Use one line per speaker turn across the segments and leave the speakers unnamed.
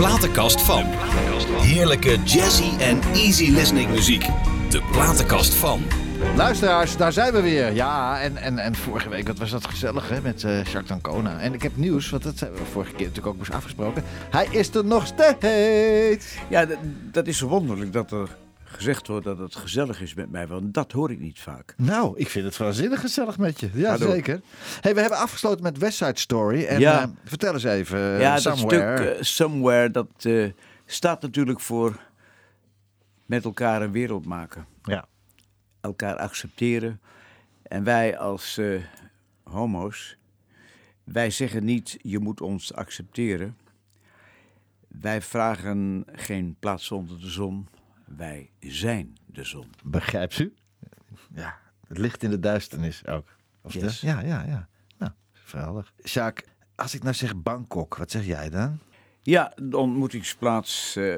platenkast van. Heerlijke jazzy en easy listening muziek. De platenkast van.
Luisteraars, daar zijn we weer. Ja, en, en, en vorige week, wat was dat gezellig hè, met eh Jacques Dancona. En ik heb nieuws, want dat hebben we vorige keer natuurlijk ook eens afgesproken. Hij is er nog steeds.
Ja, dat, is wonderlijk dat er gezegd wordt dat het gezellig is met mij, want dat hoor ik niet vaak.
Nou, ik vind het waanzinnig gezellig met je. Ja, zeker. Hey, we hebben afgesloten met West Side Story. En
Ja.
eh, vertel eens even, eh,
ja,
Somewhere.
dat stuk eh, Somewhere, dat eh, staat natuurlijk voor met elkaar een wereld maken.
Ja.
Elkaar accepteren. En wij als eh, homo's, wij zeggen niet je moet ons accepteren. Wij vragen geen plaats onder de zon. Wij zijn de zon.
Begrijpt u? Ja, het licht in de duisternis ook. Of
Yes.
ja, ja, ja. Nou, geweldig. Jacques, als ik nou zeg Bangkok, wat zeg jij dan?
Ja, de ontmoetingsplaats eh,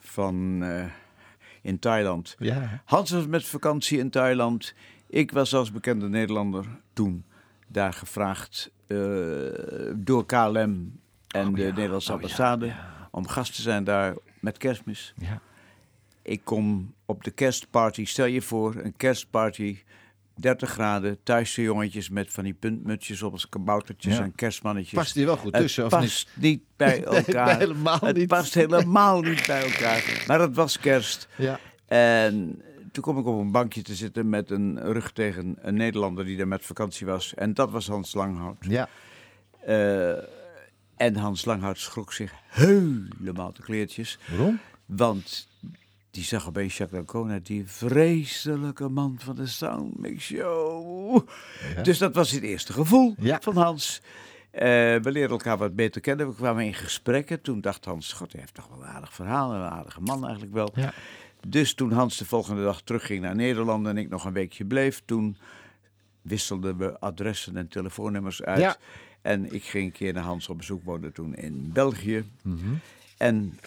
van eh, in Thailand.
Ja.
Hans was met vakantie in Thailand. Ik was als bekende Nederlander toen daar gevraagd eh, door KLM en de Nederlandse
Oh,
ambassade
ja.
om gast te zijn daar met kerstmis.
Ja.
Ik kom op de kerstparty. Stel je voor, een kerstparty, 30 graden, thuisse jongetjes met van die puntmutsjes op als kaboutertjes
Ja.
en kerstmannetjes.
Past hier wel goed
Het
tussen, of niet?
past niet bij elkaar.
helemaal
het
niet.
past helemaal niet bij elkaar. Maar het was kerst.
Ja.
En toen kom ik op een bankje te zitten met een rug tegen een Nederlander die daar met vakantie was. En dat was Hans Langhout.
Ja.
Eh, en Hans Langhout schrok zich helemaal de kleertjes.
Waarom?
Want die zag opeens Jacques die vreselijke man van de Soundmix Show.
Ja.
Dus dat was het eerste gevoel
Ja.
van Hans. Eh, we leerden elkaar wat beter kennen. We kwamen in gesprekken. Toen dacht Hans, god, hij heeft toch wel een aardig verhaal. Een aardige man eigenlijk wel.
Ja.
Dus toen Hans de volgende dag terugging naar Nederland en ik nog een weekje bleef, toen wisselden we adressen en telefoonnummers uit.
Ja.
En ik ging een keer naar Hans op bezoek, woonde toen in België.
Mhm.
En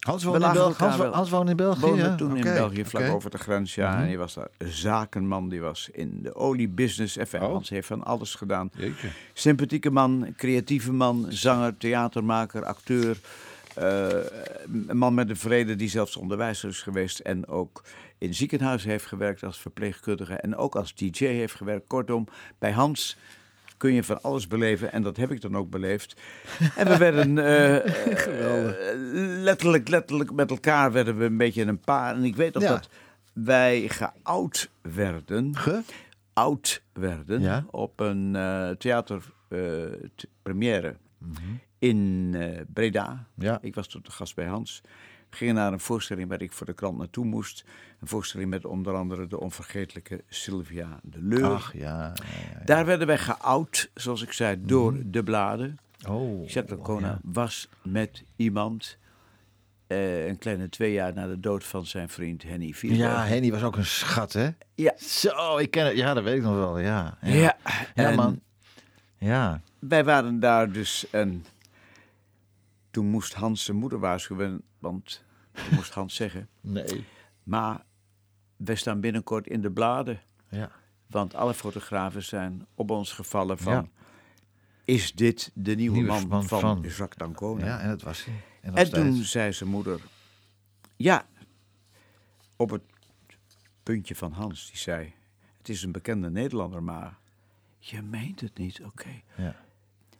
Hans woonde in België. Hans,
wel-
Hans woonde in België.
woonde
ja?
toen in België, vlak over de grens. Ja,
Mhm.
en hij was daar een zakenman, die was in de oliebusiness. Enfin,
Oh.
Hans heeft van alles gedaan.
Jeetje.
Sympathieke man, creatieve man, zanger, theatermaker, acteur. eh, een man met een vrede die zelfs onderwijzer is geweest en ook in ziekenhuis heeft gewerkt als verpleegkundige en ook als DJ heeft gewerkt. Kortom, bij Hans kun je van alles beleven en dat heb ik dan ook beleefd. En we werden eh, eh, letterlijk, letterlijk met elkaar werden we een beetje een paar. En ik weet nog
Ja.
dat wij geoud werden
Ge?
oud werden
Ja.
op een theater eh, t- première in Breda.
Ja.
Ik was toen de gast bij Hans. Gingen naar een voorstelling waar ik voor de krant naartoe moest. Een voorstelling met onder andere de onvergetelijke Sylvia de Leur.
Ach, ja. ja, ja.
Daar werden wij geoud, zoals ik zei, door de bladen.
Oh.
Jacques
ja.
was met iemand eh, een kleine twee jaar na de dood van zijn vriend Henny Vierberg.
Ja, Henny was ook een schat, hè?
Ja.
Zo, ik ken het. Ja, dat weet ik nog wel, ja.
Ja,
Ja,
en
man. Ja.
wij waren daar dus en toen moest Hans zijn moeder waarschuwen, want toen moest Hans zeggen,
Nee.
maar wij staan binnenkort in de bladen,
Ja.
want alle fotografen zijn op ons gevallen van,
Ja.
is dit de nieuwe,
Nieuwe
man,
man
van,
van-
Jacques Dancona?
Ja, en dat was hij. En,
En toen zei zijn moeder, ja, op het puntje van Hans, die zei, het is een bekende Nederlander, maar je meent het niet, oké.
Ja.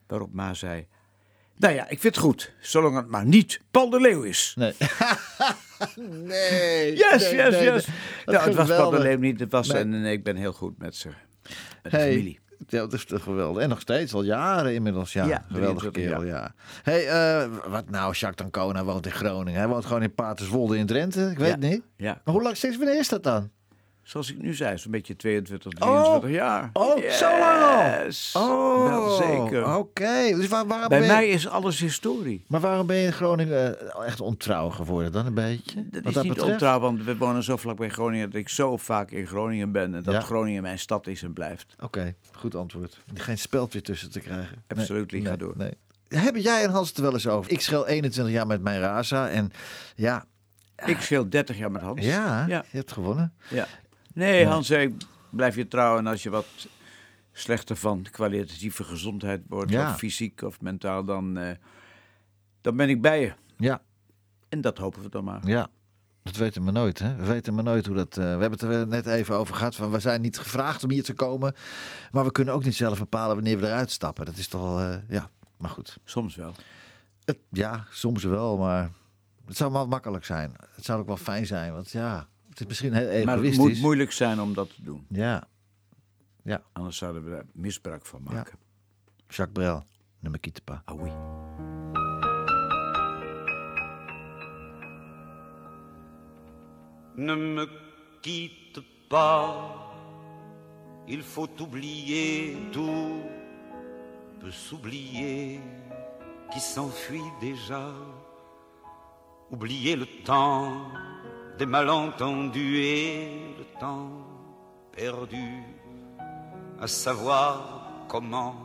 Waarop Ma zei, nou ja, ik vind het goed, zolang het maar niet Paul de Leeuw is.
Nee. nee.
Yes,
nee,
yes,
nee,
yes.
nee.
Nou, het was Paul de. Leeuw niet, het was,
Nee.
en ik ben heel goed met ze, met de familie.
ja, dat is toch geweldig. En nog steeds, al jaren inmiddels. Ja,
Ja,
geweldige
23
kerel, ja. hey, eh, wat nou, Jacques Dancona woont in Groningen. Hij woont gewoon in Paterswolde in Drenthe. Ik weet
Ja.
het niet.
Ja,
Maar hoe lang, sinds wanneer is dat dan?
Zoals ik nu zei, zo'n beetje 22, 23 jaar.
Oh, zo lang al? Oh,
wel zeker.
Oké. Dus waar, waarom
Bij
je-
mij is alles historie.
Maar waarom ben je in Groningen eh, echt ontrouw geworden dan een beetje?
Dat
Wat
is niet
betreft?
ontrouw, want we wonen zo vlak bij Groningen dat ik zo vaak in Groningen ben en dat
Ja.
Groningen mijn stad is en blijft.
Oké, goed antwoord. Geen speld weer tussen te krijgen.
Absoluut,
nee,
ga
nee,
door.
Nee. Hebben jij en Hans het er wel eens over? Ik schel 21 jaar met mijn Raza en ja,
Ik scheel 30 jaar met Hans.
ja,
Ja.
je hebt gewonnen.
ja. Nee, Hans zei, blijf je trouwen als je wat slechter van kwalitatieve gezondheid wordt,
Ja.
of fysiek of mentaal, dan, eh, dan ben ik bij je.
Ja,
En dat hopen we dan maar.
ja. Dat weten we nooit, hè? We weten maar nooit hoe dat... eh, we hebben het er net even over gehad. Van, we zijn niet gevraagd om hier te komen. Maar we kunnen ook niet zelf bepalen wanneer we eruit stappen. Dat is toch wel... eh, ja, maar goed.
Soms wel.
Het- ja, soms wel, maar... Het zou wel makkelijk zijn. Het zou ook wel fijn zijn, want ja... Het is misschien heel
Maar het
egoïstisch.
moet moeilijk zijn om dat te doen.
Ja,
Anders zouden we daar misbruik van maken.
Jacques Brel. Ne me quitte pas.
Ah oui.
Ne me quitte pas, il faut oublier tout, peut s'oublier qui s'enfuit déjà. Oublier le temps des malentendus et le temps perdu, à savoir comment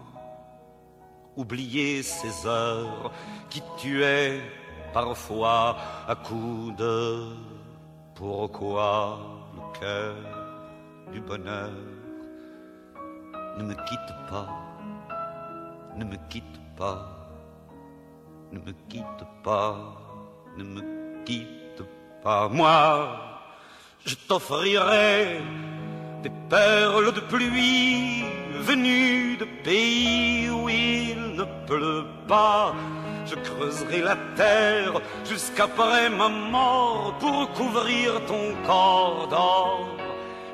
oublier ces heures qui tuaient parfois à coups de pourquoi le cœur du bonheur ne me quitte pas, ne me quitte pas, ne me quitte pas, ne me quitte pas. Moi, je t'offrirai des perles de pluie venues de pays où il ne pleut pas. Je creuserai la terre jusqu'après ma mort pour couvrir ton corps d'or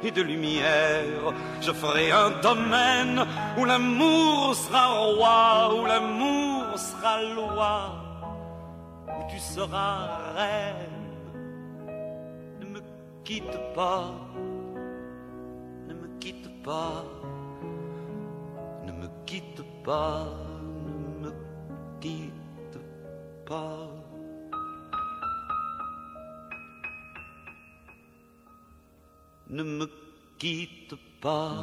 et de lumière. Je ferai un domaine où l'amour sera roi, où l'amour sera loi, où tu seras reine. Ne me quitte pas, ne me quitte pas, ne me quitte pas, ne me quitte pas. Ne me quitte pas,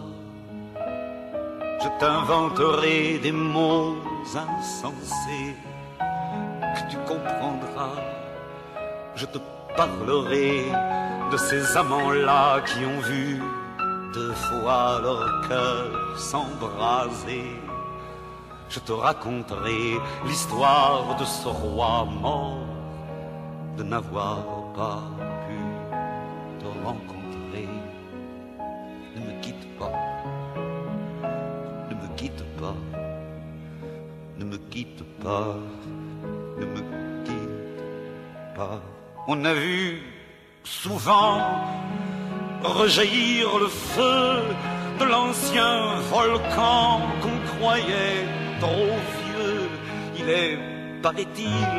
je t'inventerai des mots insensés que tu comprendras. Je te parlerai de ces amants-là qui ont vu deux fois leur cœur s'embraser. Je te raconterai l'histoire de ce roi mort, de n'avoir pas pu te rencontrer. Ne me quitte pas, ne me quitte pas, ne me quitte pas, ne me quitte pas. On a vu souvent rejaillir le feu de l'ancien volcan qu'on croyait trop vieux. Il est, paraît-il,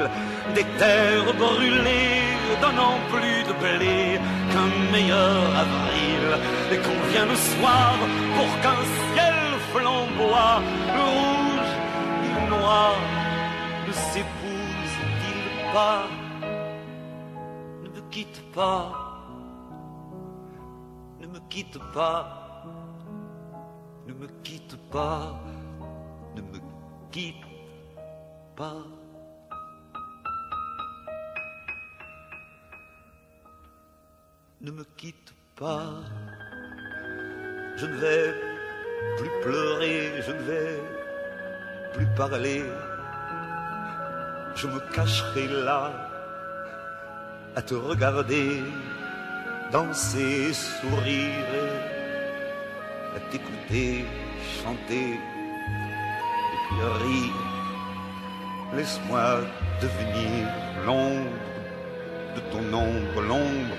des terres brûlées, donnant plus de blé qu'un meilleur avril. Et qu'on vient le soir pour qu'un ciel flamboie, le rouge et le noir ne s'épousent-ils pas? Ne me quitte pas, ne me quitte pas, ne me quitte pas. Ne me quitte pas, je ne vais plus pleurer, je ne vais plus parler, je me cacherai là à te regarder danser, sourire, à t'écouter chanter et puis rire. Laisse-moi devenir l'ombre de ton ombre, l'ombre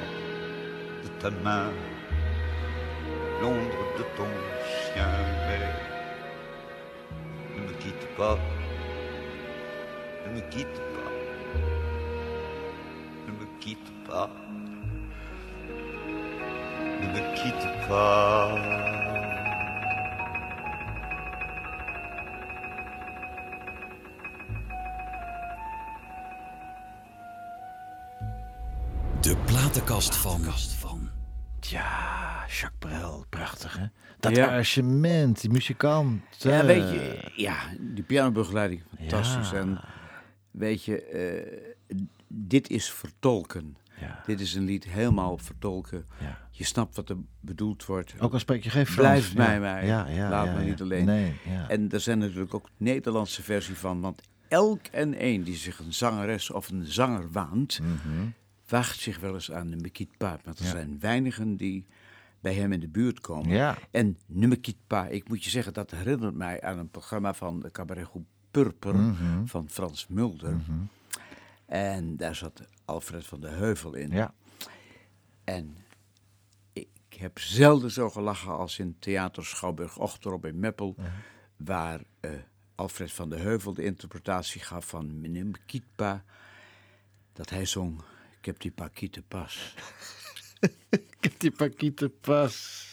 de ta main, l'ombre de ton chien. Mais ne me quitte pas, ne me quitte pas, quitte pas, ne me quitte pas.
De platenkast van.
Ja, Jacques Brel, prachtig hè? Dat
Ja.
arrangement, die muzikant.
Ja,
eh,
weet je, ja, die pianobegeleiding, fantastisch.
Ja.
En weet je, eh, dit is vertolken.
Ja,
Dit is een lied helemaal vertolken.
ja.
Je snapt wat er bedoeld wordt.
Ook al spreek je geen Frans.
Blijf bij mij.
Ja,
Laat me niet alleen.
Nee, ja.
En er zijn natuurlijk ook Nederlandse versie van. Want elk en een die zich een zangeres of een zanger waant,
Mhm.
waagt zich wel eens aan de Mekit Pa. Want er zijn weinigen die bij hem in de buurt komen. En Numekit Pa, ik moet je zeggen, dat herinnert mij aan een programma van de cabaretgroep Purper
Mhm.
van Frans Mulder. En daar zat Alfred van de Heuvel in.
Ja.
En ik heb zelden zo gelachen als in Theater Schouwburg Ochterop in Meppel, waar eh, Alfred van de Heuvel de interpretatie gaf van meneer Kietpa, dat hij zong, ik heb die pakiete pas.
Ik heb die pakieten pas.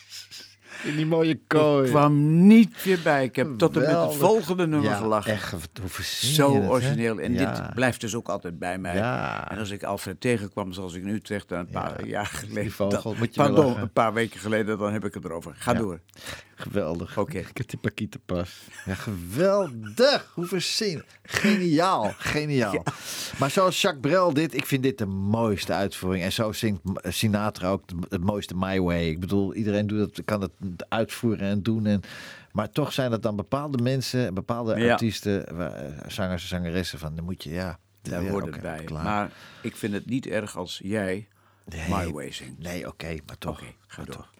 In die mooie
Ik
kooi.
kwam niet weer bij. Ik heb tot en met het volgende nummer
ja,
gelachen.
Echt, hoe
Zo
het,
origineel. En
Ja.
dit blijft dus ook altijd bij mij.
Ja.
En als ik Alfred tegenkwam, zoals ik nu terecht een paar
Ja,
jaar geleden. dan-
moet je wel
pardon, een paar weken geleden, dan heb ik het erover. Ga door.
Geweldig.
Oké.
Ik heb die pakieten pas. Ja, geweldig. Hoe verzin. Geniaal. Geniaal. Maar zoals Jacques Brel dit, ik vind dit de mooiste uitvoering. En zo zingt Sinatra ook het mooiste My Way. Ik bedoel, iedereen doet het, kan het uitvoeren en doen. En, maar toch zijn dat dan bepaalde mensen, bepaalde
Ja.
artiesten, waar- zangers en zangeressen van, dan moet je, ja.
Daar
ja,
hoort het bij.
klaar.
Maar ik vind het niet erg als jij
Nee.
My Way zingt.
Nee, oké, maar toch.
Ga
maar
door.
toch.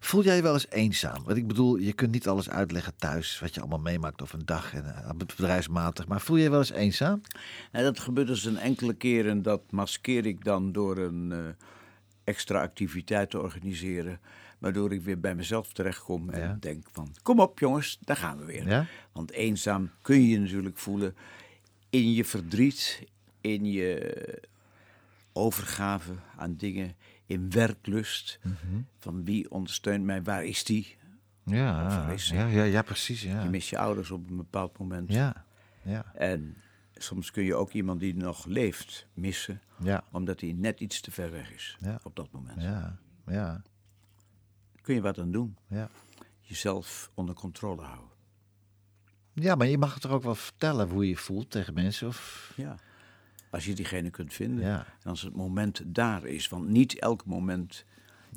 Voel jij je wel eens eenzaam? Want ik bedoel, je kunt niet alles uitleggen thuis, wat je allemaal meemaakt over een dag en eh, bedrijfsmatig. Maar voel je je wel eens eenzaam?
En dat gebeurt dus een enkele keer en dat maskeer ik dan door een eh, extra activiteit te organiseren. Waardoor ik weer bij mezelf terechtkom en
Ja.
denk van, kom op jongens, daar gaan we weer.
Ja?
Want eenzaam kun je je natuurlijk voelen in je verdriet, in je overgave aan dingen, in werklust.
Mhm.
Van wie ondersteunt mij, waar is die?
Ja,
is-
ja, ja, ja, precies. Ja.
Je mist je ouders op een bepaald moment.
Ja, ja,
En soms kun je ook iemand die nog leeft missen,
ja,
omdat hij net iets te ver weg is
Ja.
op dat moment.
ja, ja,
Kun je wat aan doen?
ja.
Jezelf onder controle houden.
Ja, maar je mag het er ook wel vertellen hoe je je voelt tegen mensen. Of...
Ja. Als je diegene kunt vinden.
Ja.
En als het moment daar is. Want niet elk moment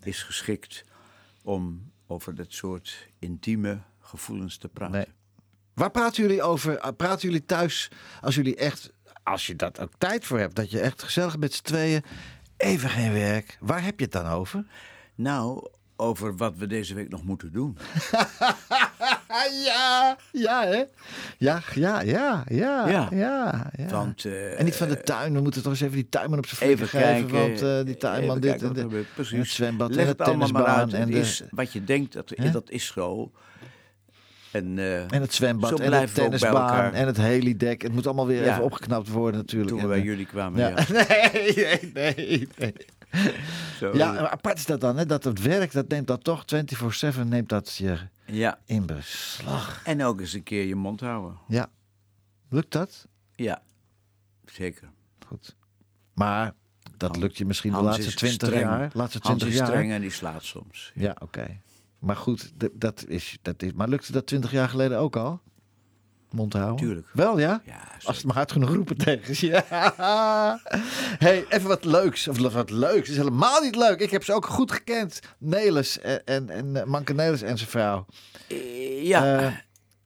is geschikt om over dat soort intieme gevoelens te praten.
Nee. Waar praten jullie over? Ah, Praten jullie thuis als jullie echt, als je dat ook tijd voor hebt, dat je echt gezellig met z'n tweeën, even geen werk. Waar heb je het dan over?
Nou, over wat we deze week nog moeten doen.
ja, ja, hè? Ja, ja, ja, ja,
Ja.
ja. ja.
Want, eh,
en niet van de tuin, we moeten toch eens even die tuinman op zijn flikker
Even
geven,
kijken.
want eh, die tuinman dit en.
Precies.
en het zwembad
Leg
en de
het allemaal maar
tennisbaan
uit.
en, de,
is wat je denkt, dat, dat is zo. En, eh,
en het zwembad en de tennisbaan en het helidek. Het moet allemaal weer
Ja.
even opgeknapt worden natuurlijk.
toen we bij jullie kwamen.
ja.
Ja.
Nee, nee, nee, nee.
Zo,
Ja, apart is dat dan, hè? dat het werk, dat neemt dat toch 24-7, neemt dat je
ja.
in beslag.
En ook eens een keer je mond houden.
Ja. Lukt dat?
Ja, zeker.
Goed. Maar dat lukt je misschien de
Hans
laatste
is
20
streng.
jaar. Laatste
Hans
20
is
jaar.
streng en die slaat soms.
Ja, oké. Maar goed, dat is, dat is. Maar lukte dat 20 jaar geleden ook al? Mond houden?
Tuurlijk.
Wel ja?
Ja,
Als het maar hard genoeg roepen tegen. Ja. hey, even wat leuks. Of wat leuks. Het is helemaal niet leuk. Ik heb ze ook goed gekend. Nelis en, en, en eh, Manke Nelis en zijn vrouw.
Eh, ja,
Eh,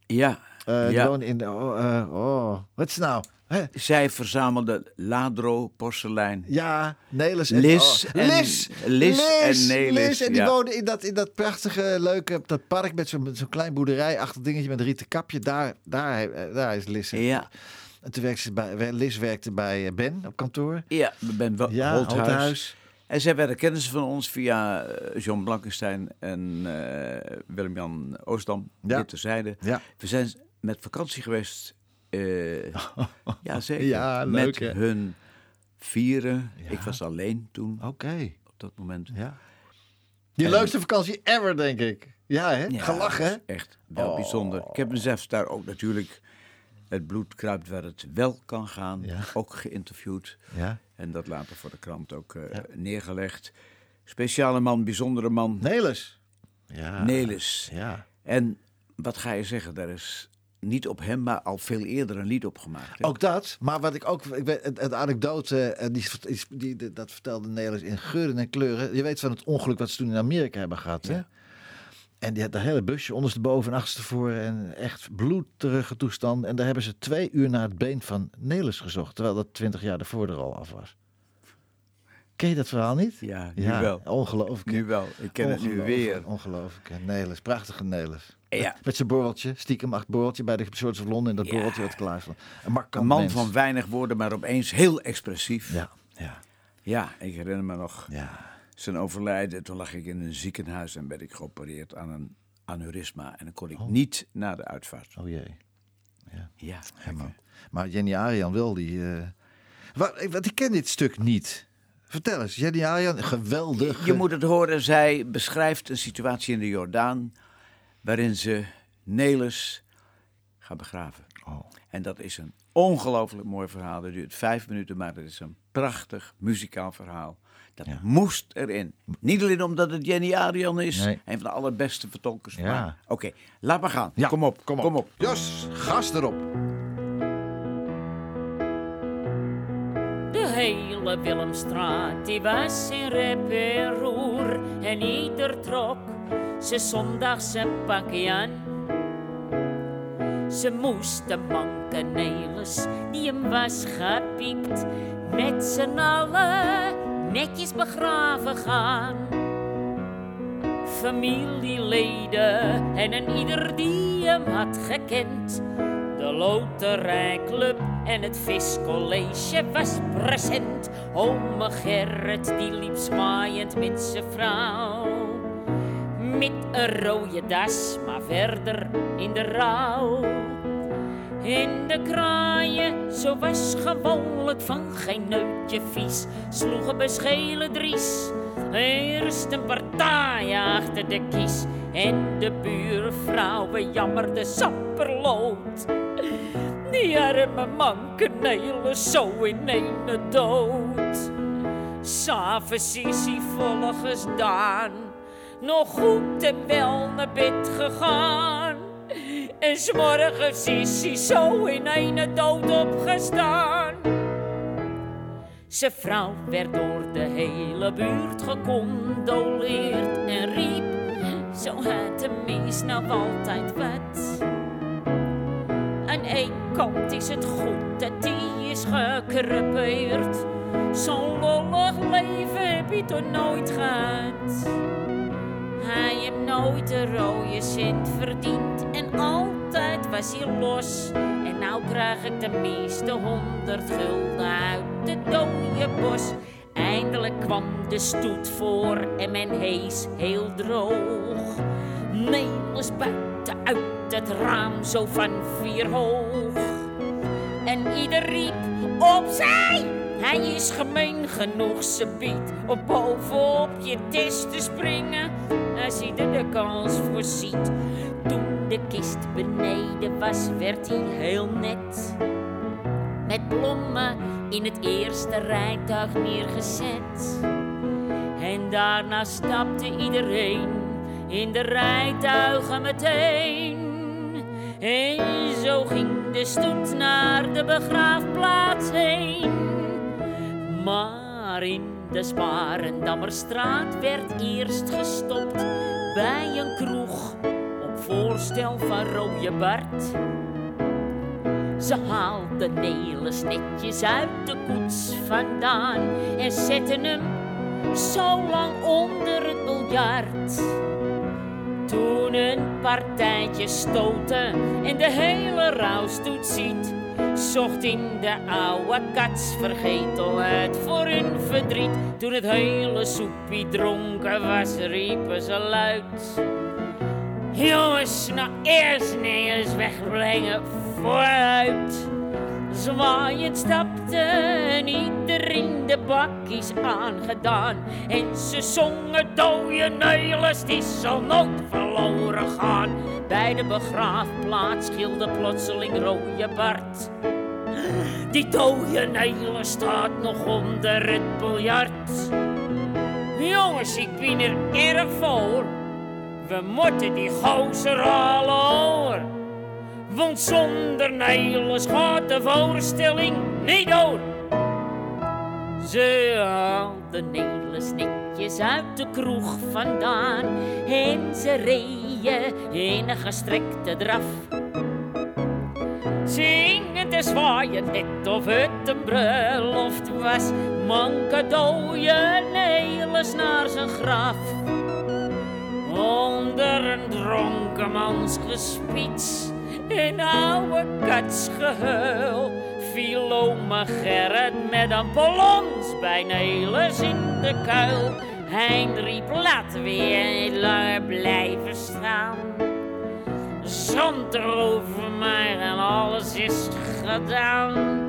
ja.
Die
Ja.
in. Oh, oh. wat is nou? Hè?
Zij verzamelde ladro, porselein.
Ja, Nelis en...
Lis
oh,
en-
Lis,
Lis en Nelis,
Lis. En die
ja.
wonen in dat, in dat prachtige, leuke dat park met zo'n zo'n klein boerderij-achtig dingetje met een rieten kapje. Daar, daar, eh, daar is Lis.
Ja,
En toen werkte ze bij, Lis werkte bij eh, Ben op kantoor.
ja, ben wel
Ja,
Holthuis.
Holthuis.
En zij werden kennissen van ons via eh, John Blankenstein en eh, Willem-Jan Oostdam.
Ja.
Dit terzijde.
Ja.
We zijn met vakantie geweest. Eh, ja, zeker.
Ja, leuk,
met
hè?
hun vieren.
Ja.
Ik was alleen toen,
Oké,
op dat moment.
ja. Die
En-
leukste vakantie ever, denk ik. Ja, hè?
Ja,
Gelachen, hè?
Echt wel
Oh.
bijzonder. Ik heb mezelf daar ook natuurlijk het bloed kruipt waar het wel kan gaan.
Ja.
Ook geïnterviewd.
Ja.
En dat later voor de krant ook eh, neergelegd. Speciale man, bijzondere man.
Nelis. Ja.
Nelis.
Ja.
En wat ga je zeggen, daar is niet op hem, maar al veel eerder een lied op gemaakt. hè?
Ook dat, maar wat ik ook, ik weet, het, het anekdote, eh, die, die, dat vertelde Nelis in geuren en kleuren. Je weet van het ongeluk wat ze toen in Amerika hebben gehad. Hè? En die had een hele busje ondersteboven en achterstevoren en echt bloederige toestand. En daar hebben ze twee uur naar het been van Nelis gezocht, terwijl dat twintig jaar ervoor er al af was. Ken je dat verhaal niet?
Ja, nu wel.
Ongelooflijk.
Nu wel. Ik ken het nu weer.
Ongelooflijk. Nelis, prachtige Nelis.
Ja.
Met zijn borreltje, stiekem acht borreltje bij de Soorts of Londen. En dat
Ja.
borreltje werd klaar. Een
man
mens.
van weinig woorden, maar opeens heel expressief.
Ja, ja,
Ja, ik herinner me nog
ja.
zijn overlijden. Toen lag ik in een ziekenhuis en werd ik geopereerd aan een aneurysma. En dan kon
Oh.
ik niet naar de uitvaart.
Oh jee.
Ja,
Helemaal. Maar Jenny Arian wel, die... eh Wat, ik ken dit stuk niet. Vertel eens, Jenny Arian, geweldig.
Je moet het horen, zij beschrijft een situatie in de Jordaan... waarin ze Nelis gaat begraven.
Oh.
En dat is een ongelooflijk mooi verhaal. Dat duurt vijf minuten, maar het is een prachtig muzikaal verhaal. Dat
Ja.
moest erin. Niet alleen omdat het Jenny Arian is,
Nee.
een van de allerbeste vertolkers.
Ja.
maar- Oké, laat maar gaan.
Ja,
kom op,
kom op.
kom op.
Jos, gas erop.
De hele Willemstraat, die was in rep en roer. En ieder trok zijn zondagse pakje aan. Ze moesten mankenelis, die hem was gepiept. Met z'n allen netjes begraven gaan. Familieleden en een ieder die hem had gekend. De loterijclub en het viscollege was present. Ome Gerrit die liep zwaaiend met zijn vrouw. Met een rode das, maar verder in de rouw. In de kraaien, zo was gewoonlijk van geen neutje vies, sloegen beschelen dries. Eerst een partij achter de kies en de buurvrouwen jammerden sapperlood. Die arme mankenelen zo in ene dood. S'avonds is hij volgens Daan nog goed en wel naar bed gegaan. En s'morgens is hij zo in ene dood opgestaan. Zijn vrouw werd door de hele buurt gecondoleerd en riep: Zo had de mis nou altijd wat. Aan één kant is het goed dat die is gekrepeerd. Zo'n lollig leven heb je nooit gehad. Hij heeft nooit een rode cent verdiend en altijd was hij los. En nou krijg ik de meeste honderd gulden uit de dode bos. Eindelijk kwam de stoet voor en men hees heel droog. Nelis buiten uit het raam zo van vier hoog. En ieder riep opzij. Hij is gemeen genoeg, ze biedt op bovenop je test te springen. Als hij er de kans voor ziet. Toen de kist beneden was, werd hij heel net. Met bloemen in het eerste rijtuig neergezet. En daarna stapte iedereen in de rijtuigen meteen. En zo ging de stoet naar de begraafplaats heen. Maar in de Sparendammerstraat werd eerst gestopt bij een kroeg op voorstel van Rooie Bart. Ze haalden Nelis netjes uit de koets vandaan en zetten hem zo lang onder het biljart. Toen een partijtje stoten en de hele rouwstoet ziet, zocht in de oude katsvergetelheid voor hun verdriet. Toen het hele soepie dronken was, riepen ze luid. Jongens, nou eerst neers wegbrengen, vooruit. Zwaaiend stapte en iedereen de bakkies aangedaan. En ze zongen dode neulens, die zal nooit verloren gaan. Bij de begraafplaats gilde plotseling rode Bart. Die dode neulen staat nog onder het biljart. Jongens, ik ben er erg voor. We moeten die gozer halen hoor. Want zonder Nederlands gaat de voorstelling niet door. Ze haalden Nelis netjes uit de kroeg vandaan en ze reden in een gestrekte draf. Zingend en zwaaien, net of het een bruiloft was. Manke dooien nelis naar zijn graf. Onder een dronkenmans gespiets, een oude katsgehuil. Viel oma Gerrit met een polons bij Nelis in de kuil. Hein riep, laat weer langer blijven staan. Zand erover mij en alles is gedaan.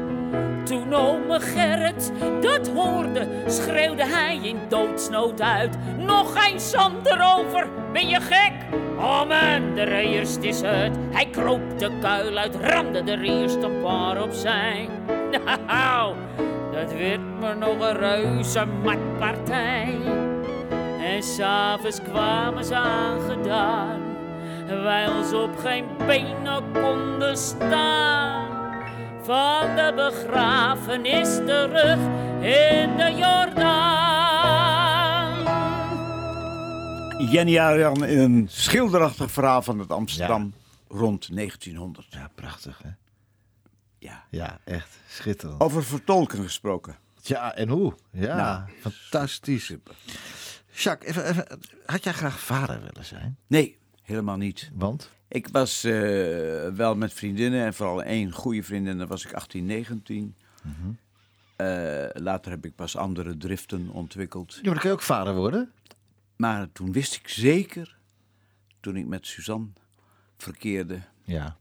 Toen ome Gerrit dat hoorde, schreeuwde hij in doodsnood uit. Nog geen zand erover, ben je gek? Man, de eerst is het. Hij kroop de kuil uit, ramde er eerst een paar opzij. Nou, dat werd me nog een reuze matpartij. En s'avonds kwamen ze aangedaan, wij ons op geen benen konden staan. Van de begrafenis terug in de Jordaan.
Jenny Arian in een schilderachtig verhaal van het Amsterdam rond 1900.
Ja, prachtig hè?
Ja.
Ja, echt schitterend.
Over vertolken gesproken.
Ja, en hoe? Ja,
Nou,
fantastisch. Jacques, even, even, had jij graag vader willen zijn?
Nee, helemaal niet.
Want?
Ik was eh, wel met vriendinnen en vooral één goede vriendin, dan was ik 18, 19. Eh, later heb ik pas andere driften ontwikkeld.
Ja, maar dan kun je ook vader worden.
Maar toen wist ik zeker, toen ik met Suzanne verkeerde,
Ja.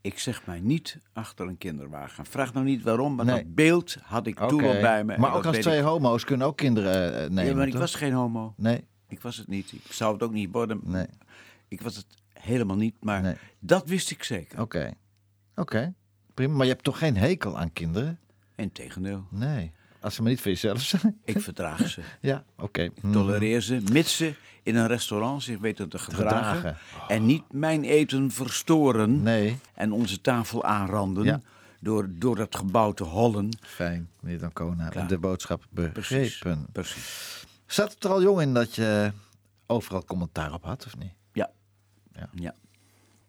ik zeg mij niet achter een kinderwagen. Vraag nou niet waarom, maar
Nee.
dat beeld had ik toen al bij me.
Maar
dat
ook als twee
ik.
homo's kunnen ook kinderen eh, nemen,
Ja, maar ik
toch?
was geen homo.
Nee,
Ik was het niet. Ik zou het ook niet worden.
nee,
Ik was het helemaal niet, maar
Nee.
dat wist ik zeker.
oké. Oké, prima. Maar je hebt toch geen hekel aan kinderen?
Integendeel,
Nee. Als ze maar niet voor jezelf zijn.
ik verdraag ze.
Ja, oké.
Ik tolereer ze, mits ze in een restaurant zich weten te gedragen.
gedragen.
En niet mijn eten verstoren
Nee,
en onze tafel aanranden
Ja.
door, door dat gebouw te hollen.
fijn. Meneer Dancona,
Klaar.
de boodschap
Precies.
begrepen.
Precies.
Zat het er al jong in dat je overal commentaar op had, of niet?
Ja.
Ja.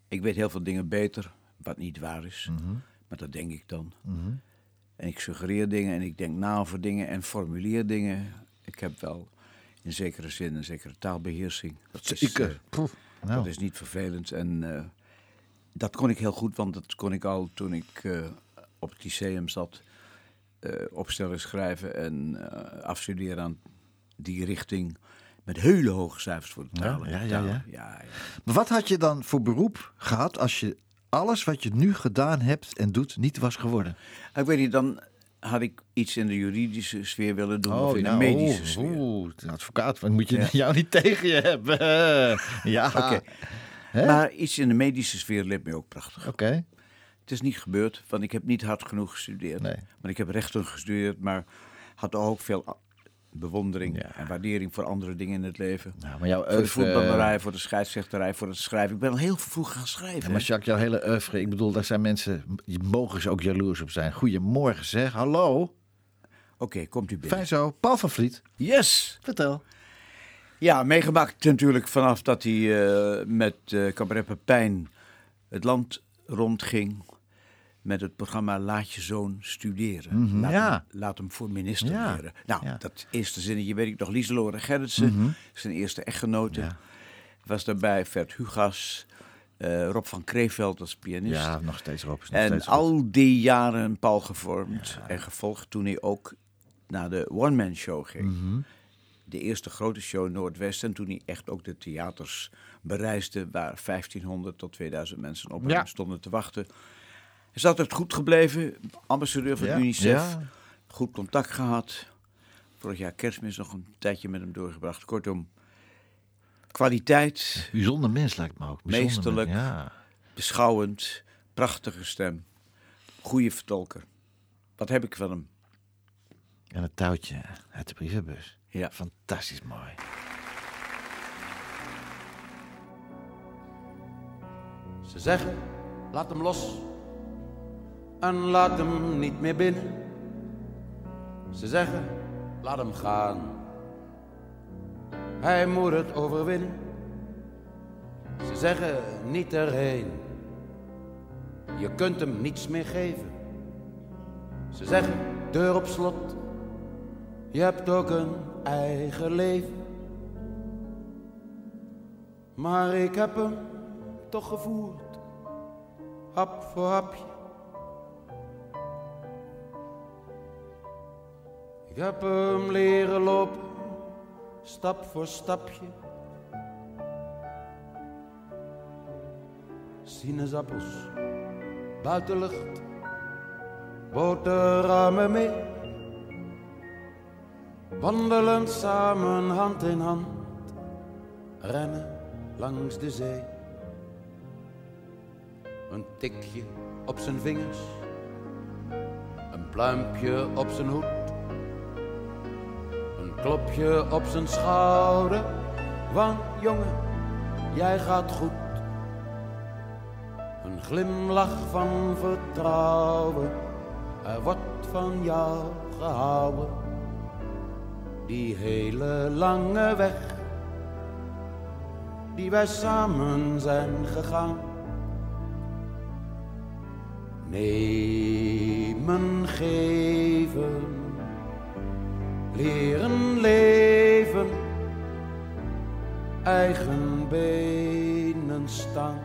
Ik weet heel veel dingen beter, wat niet waar is.
Mhm.
Maar dat denk ik dan. En ik suggereer dingen en ik denk na over dingen en formuleer dingen. Ik heb wel in zekere zin een zekere taalbeheersing. Dat is,
Zeker.
eh,
nou.
Dat is niet vervelend. En eh, dat kon ik heel goed, want dat kon ik al toen ik eh, op het lyceum zat. opstellen, schrijven en afstuderen aan die richting. Met hele hoge cijfers voor de talen.
ja, ja, ja.
ja.
Maar wat had je dan voor beroep gehad als je alles wat je nu gedaan hebt en doet niet was geworden?
Ik weet niet, dan had ik iets in de juridische sfeer willen doen. of in
nou,
de medische
oeh,
sfeer.
Oeh, een advocaat, wat moet je jou niet tegen je hebben? ja,
Oké. Maar iets in de medische sfeer leek me ook prachtig.
oké.
Het is niet gebeurd, want ik heb niet hard genoeg gestudeerd.
Nee.
Maar ik heb rechten gestudeerd, maar had ook veel bewondering
Ja.
en waardering voor andere dingen in het leven.
Nou, maar jouw
voor de
oeuvre-
voetballerij, voor de scheidsrechterij, voor het schrijven. Ik ben al heel vroeg gaan schrijven.
Ja, maar. Jacques, jouw hele oeuvre, ik bedoel, daar zijn mensen, je mogen ze ook jaloers op zijn. Goedemorgen zeg, hallo.
Oké, komt u binnen.
Fijn zo, Paul van Vliet,
Yes!
vertel.
Ja, meegemaakt natuurlijk vanaf dat hij eh, met eh Cabaret Pepijn het land rondging met het programma Laat je zoon studeren.
Mhm,
laat,
ja.
hem, laat hem voor minister
Ja,
leren. Nou,
ja.
Dat eerste zinnetje weet ik nog. Lieselore Gerritsen, zijn eerste echtgenote. Was daarbij Vert Hugas, eh, Rob van Kreeveld als pianist.
Ja, nog steeds Rob. is nog
En
steeds
al die jaren Paul gevormd en gevolgd toen hij ook naar de one-man show ging.
Mhm.
De eerste grote show in Noordwest. En toen hij echt ook de theaters bereisde waar 1500 tot 2000 mensen op hem stonden te wachten. Is altijd goed gebleven, ambassadeur van
Ja,
UNICEF.
ja.
Goed contact gehad. Vorig jaar kerstmis nog een tijdje met hem doorgebracht. Kortom, kwaliteit,
Bijzonder mens lijkt me ook. Bijzonder
Meesterlijk.
mens, Ja.
beschouwend, prachtige stem, goede vertolker. Wat heb ik van hem?
En het touwtje uit de brievenbus.
Ja.
Fantastisch mooi.
Ze zeggen, laat hem los en laat hem niet meer binnen. Ze zeggen, laat hem gaan. Hij moet het overwinnen. Ze zeggen niet erheen. Je kunt hem niets meer geven. Ze zeggen deur op slot. Je hebt ook een eigen leven. Maar ik heb hem toch gevoerd, hap voor hapje. Ik heb hem leren lopen, stap voor stapje. Sinaasappels, buitenlucht, boterhammen mee. Wandelen samen hand in hand, rennen langs de zee. Een tikje op zijn vingers, een pluimpje op zijn hoed, klopje op zijn schouder. Van jongen, jij gaat goed. Een glimlach van vertrouwen, er wordt van jou gehouden. Die hele lange weg die wij samen zijn gegaan. Nemen, geven, leren leven, eigen benen staan.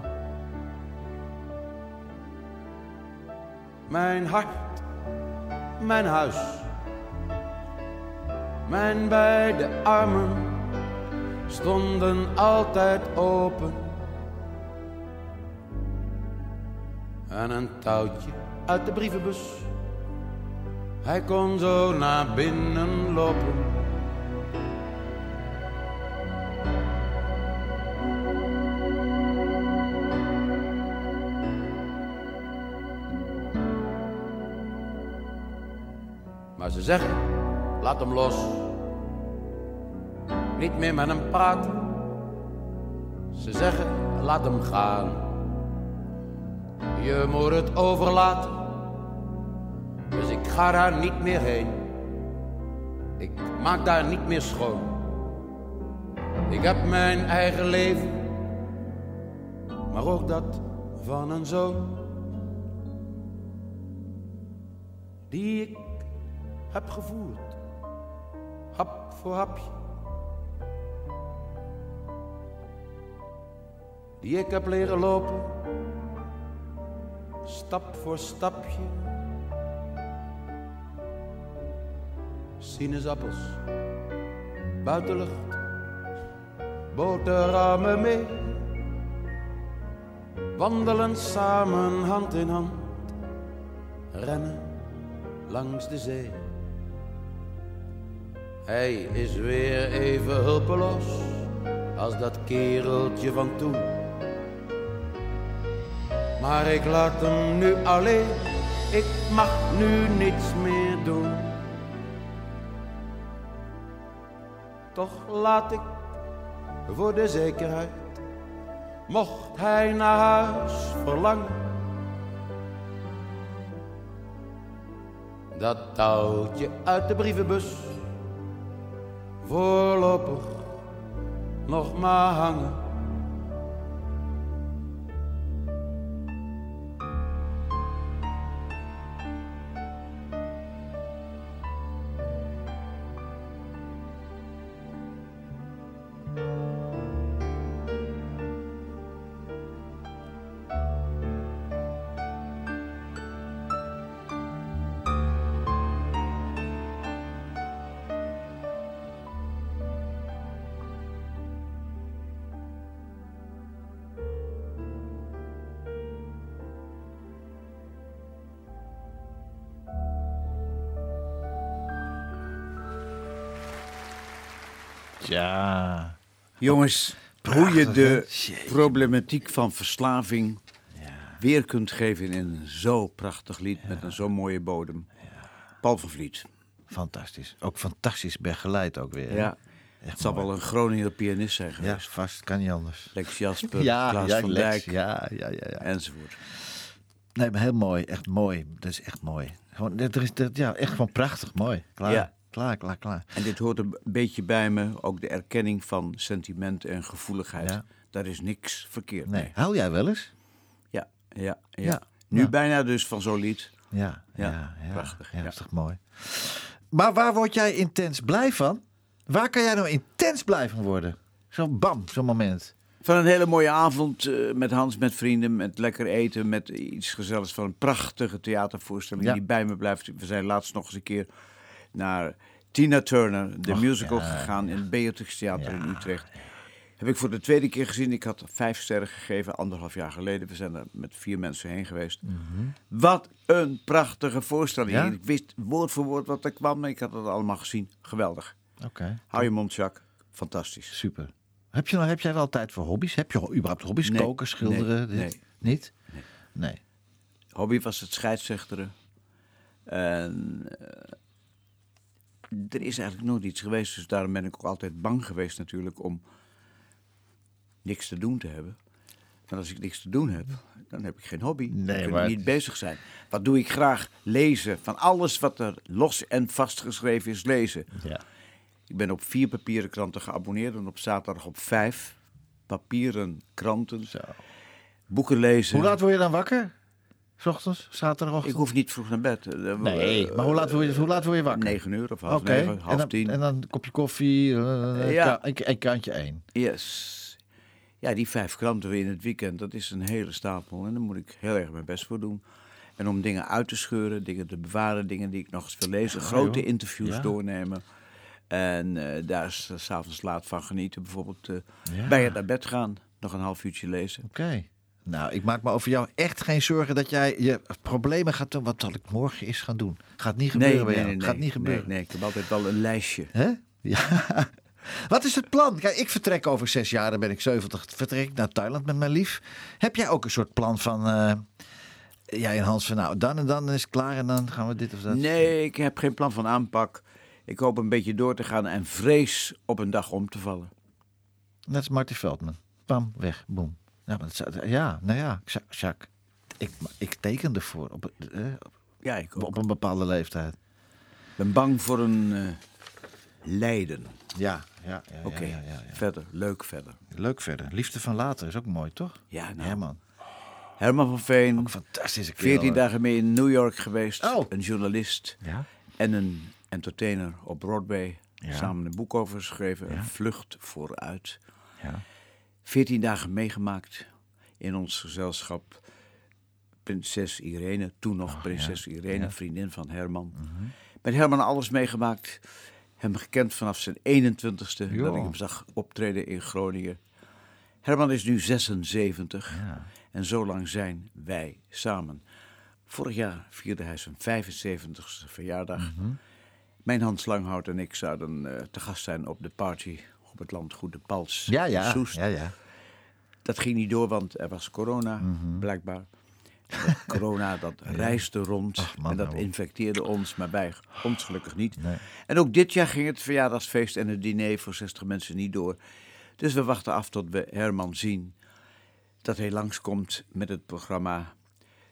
Mijn hart, mijn huis, mijn beide armen stonden altijd open. En een touwtje uit de brievenbus, hij kon zo naar binnen lopen. Maar ze zeggen, laat hem los niet meer met hem praten. Ze zeggen, laat hem gaan. Je moet het overlaten. Ik ga daar niet meer heen. Ik maak daar niet meer schoon. Ik heb mijn eigen leven. Maar ook dat van een zoon. Die ik heb gevoerd. Hap voor hapje die ik heb leren lopen, stap voor stapje. Sinaasappels, buitenlucht, boterhammen mee. Wandelen samen hand in hand, rennen langs de zee. Hij is weer even hulpeloos als dat kereltje van toen. Maar ik laat hem nu alleen, ik mag nu niets meer doen. Toch laat ik voor de zekerheid, mocht hij naar huis verlangen. Dat touwtje uit de brievenbus voorlopig nog maar hangen.
Ja.
Jongens, hoe je de problematiek van verslaving weer kunt geven in een zo prachtig lied met een zo mooie bodem. Paul van Vliet.
Fantastisch. Ook fantastisch begeleid ook weer. hè?
Ja.
Echt
Het zal wel een Groninger pianist zijn
Ja,
geweest.
vast. Kan niet anders.
Lex Jasper,
Ja,
Klaas
ja,
van
Lex.
Dijk
Ja, ja, ja, ja.
enzovoort.
Nee, maar heel mooi. Echt mooi. Dat is echt mooi. Gewoon, er is, dat, ja, echt gewoon prachtig mooi. Klaar.
Ja.
Klaar, klaar, klaar.
En dit hoort een beetje bij me, ook de erkenning van sentiment en gevoeligheid.
Ja.
daar is niks verkeerd
Nee.
mee.
Huil jij wel eens?
Ja, ja, ja.
Ja.
Nu bijna dus van zo'n lied.
Ja, ja,
prachtig,
Ja,
ja.
dat is toch mooi. Maar waar word jij intens blij van? Waar kan jij nou intens blij van worden? Zo bam, zo'n moment.
Van een hele mooie avond eh, met Hans, met vrienden, met lekker eten, met iets gezelligs. Van een prachtige theatervoorstelling
Ja.
die bij me blijft. We zijn laatst nog eens een keer naar Tina Turner, de
Och,
musical,
ja,
gegaan in het Beatrix Theater
Ja,
in Utrecht. Heb ik voor de tweede keer gezien. Ik had vijf sterren gegeven, anderhalf jaar geleden. We zijn er met vier mensen heen geweest. Wat een prachtige voorstelling.
Mhm. Ja?
Ik wist woord voor woord wat er kwam. Ik had het allemaal gezien. Geweldig.
Oké,
Hou je mond, Jacques. Fantastisch.
super. Heb, je, heb jij wel tijd voor hobby's? Heb je überhaupt hobby's?
Nee,
Koken, schilderen?
nee?
Niet? Nee.
hobby was het scheidsrechteren. En eh, er is eigenlijk nooit iets geweest, dus daarom ben ik ook altijd bang geweest natuurlijk om niks te doen te hebben. Want als ik niks te doen heb, dan heb ik geen hobby.
Nee,
dan kan
maar
ik niet bezig zijn. Wat doe ik graag? Lezen. Van alles wat er los en vastgeschreven is, lezen.
Ja.
Ik ben op vier papieren kranten geabonneerd en op zaterdag op vijf papieren kranten.
Zo.
Boeken lezen.
Hoe laat word je dan wakker? 's ochtends? Zaterdagochtend?
Ik hoef niet vroeg naar bed. Eh,
Nee,
eh,
maar hoe laat word je, hoe laat word je wakker?
Negen uur of half
Oké,
negen,
en,
half
dan,
tien.
en dan een kopje koffie, eh,
Ja.
ka- en, en kantje één.
Yes. Ja, die vijf kranten weer in het weekend, dat is een hele stapel. En daar moet ik heel erg mijn best voor doen. En om dingen uit te scheuren, dingen te bewaren, dingen die ik nog eens wil lezen. grote
joh.
interviews
Ja.
doornemen. En eh, daar is s s'avonds laat van genieten. Bijvoorbeeld eh,
Ja.
bij het naar bed gaan, nog een half uurtje lezen.
Oké. Nou, ik maak me over jou echt geen zorgen dat jij je problemen gaat doen. Wat zal ik morgen eens gaan doen? Gaat niet gebeuren bij jou. Gaat niet gebeuren.
Nee, nee, ik heb altijd wel een lijstje.
Hè? Ja. Wat is het plan? Kijk, ik vertrek over zes jaar, dan ben ik 70. Vertrek ik naar Thailand met mijn lief. Heb jij ook een soort plan van... eh, jij en Hans van nou, dan en dan is het klaar en dan gaan we dit of dat?
Nee, ik heb geen plan van aanpak. Ik hoop een beetje door te gaan en vrees op een dag om te vallen.
Net als Marty Veldman. Pam, weg, boom. Dat zou- ja nou ja, Jacques, ik, ik teken ervoor op, eh,
Ja, ik ook.
op een bepaalde leeftijd.
ben bang voor een eh, lijden.
Ja, ja, ja. ja,
Oké,
ja, ja, ja.
verder, leuk verder.
Leuk verder. Liefde van later is ook mooi, toch?
Ja, nou,
Herman.
Herman van Veen,
Ook fantastische kerel.
14
hè?
dagen mee in New York geweest.
Oh.
Een journalist
Ja?
en een entertainer op Broadway. Samen een boek over geschreven, een vlucht vooruit.
Ja.
14 dagen meegemaakt in ons gezelschap. Prinses Irene, toen nog prinses Irene, vriendin van Herman. Met Herman alles meegemaakt. Hem gekend vanaf zijn 21ste, dat
Joh.
ik hem zag optreden in Groningen. Herman is nu 76
Ja.
en zo lang zijn wij samen. Vorig jaar vierde hij zijn 75ste verjaardag. Mijn Hans Langhout en ik zouden eh, te gast zijn op de party op het landgoed De Pals
Ja, ja.
Soest.
ja, ja.
Dat ging niet door, want er was corona,
Mhm.
blijkbaar. Dat corona, dat reisde rond
Ach, man,
en dat
op.
infecteerde ons, maar bij ons gelukkig niet.
Nee.
En ook dit jaar ging het verjaardagsfeest en het diner voor 60 mensen niet door. Dus we wachten af tot we Herman zien. Dat hij langskomt met het programma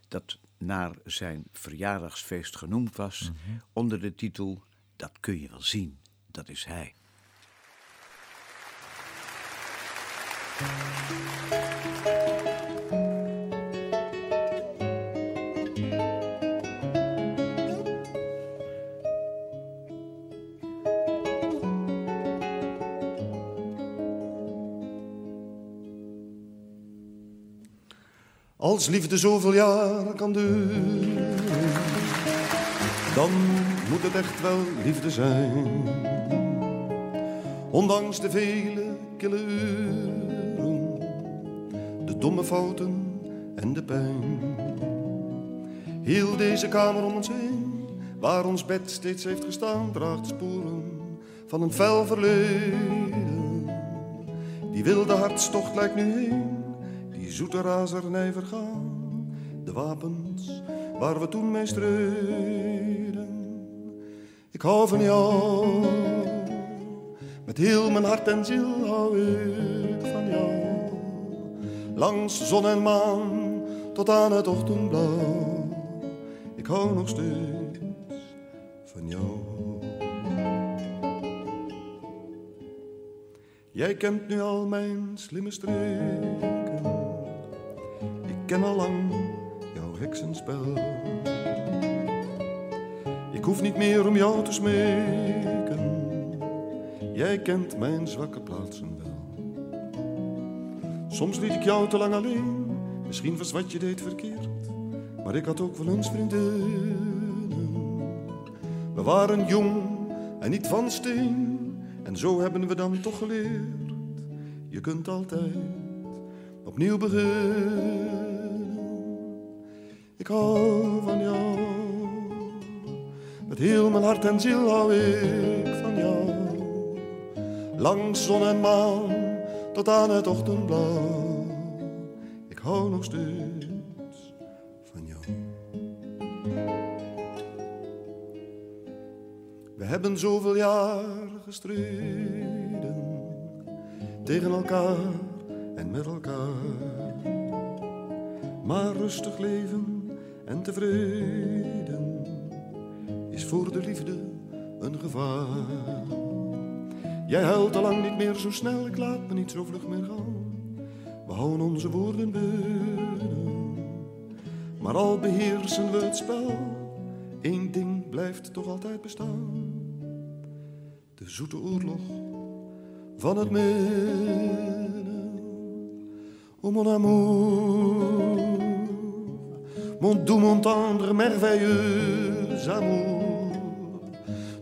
dat naar zijn verjaardagsfeest genoemd was.
Mhm.
Onder de titel Dat kun je wel zien, dat is hij.
Als liefde zoveel jaren kan duren, dan moet het echt wel liefde zijn. Ondanks de vele kille uren, de domme fouten en de pijn. Heel deze kamer om ons heen, waar ons bed steeds heeft gestaan, draagt sporen van een fel verleden. Die wilde hartstocht lijkt nu heen, zoete razernij vergaan. De wapens waar we toen mee streden. Ik hou van jou, met heel mijn hart en ziel hou ik van jou. Langs zon en maan tot aan het ochtendblauw. Ik hou nog steeds van jou. Jij kent nu al mijn slimme streken. Ken al lang jouw heksenspel. Ik hoef niet meer om jou te smeken. Jij kent mijn zwakke plaatsen wel. Soms liet ik jou te lang alleen. Misschien was wat je deed verkeerd. Maar ik had ook wel eens vriendinnen. We waren jong en niet van steen. En zo hebben we dan toch geleerd. Je kunt altijd opnieuw beginnen. Ik hou van jou. Met heel mijn hart en ziel hou ik van jou. Langs zon en maan tot aan het ochtendblauw. Ik hou nog steeds van jou. We hebben zoveel jaar gestreden tegen elkaar en met elkaar. Maar rustig leven en tevreden is voor de liefde een gevaar. Jij huilt al lang niet meer zo snel, ik laat me niet zo vlug meer gaan. We houden onze woorden binnen, maar al beheersen we het spel. Eén ding blijft toch altijd bestaan. De zoete oorlog van het midden. Oh mon amour, mon doux, mon tendre, merveilleux amour.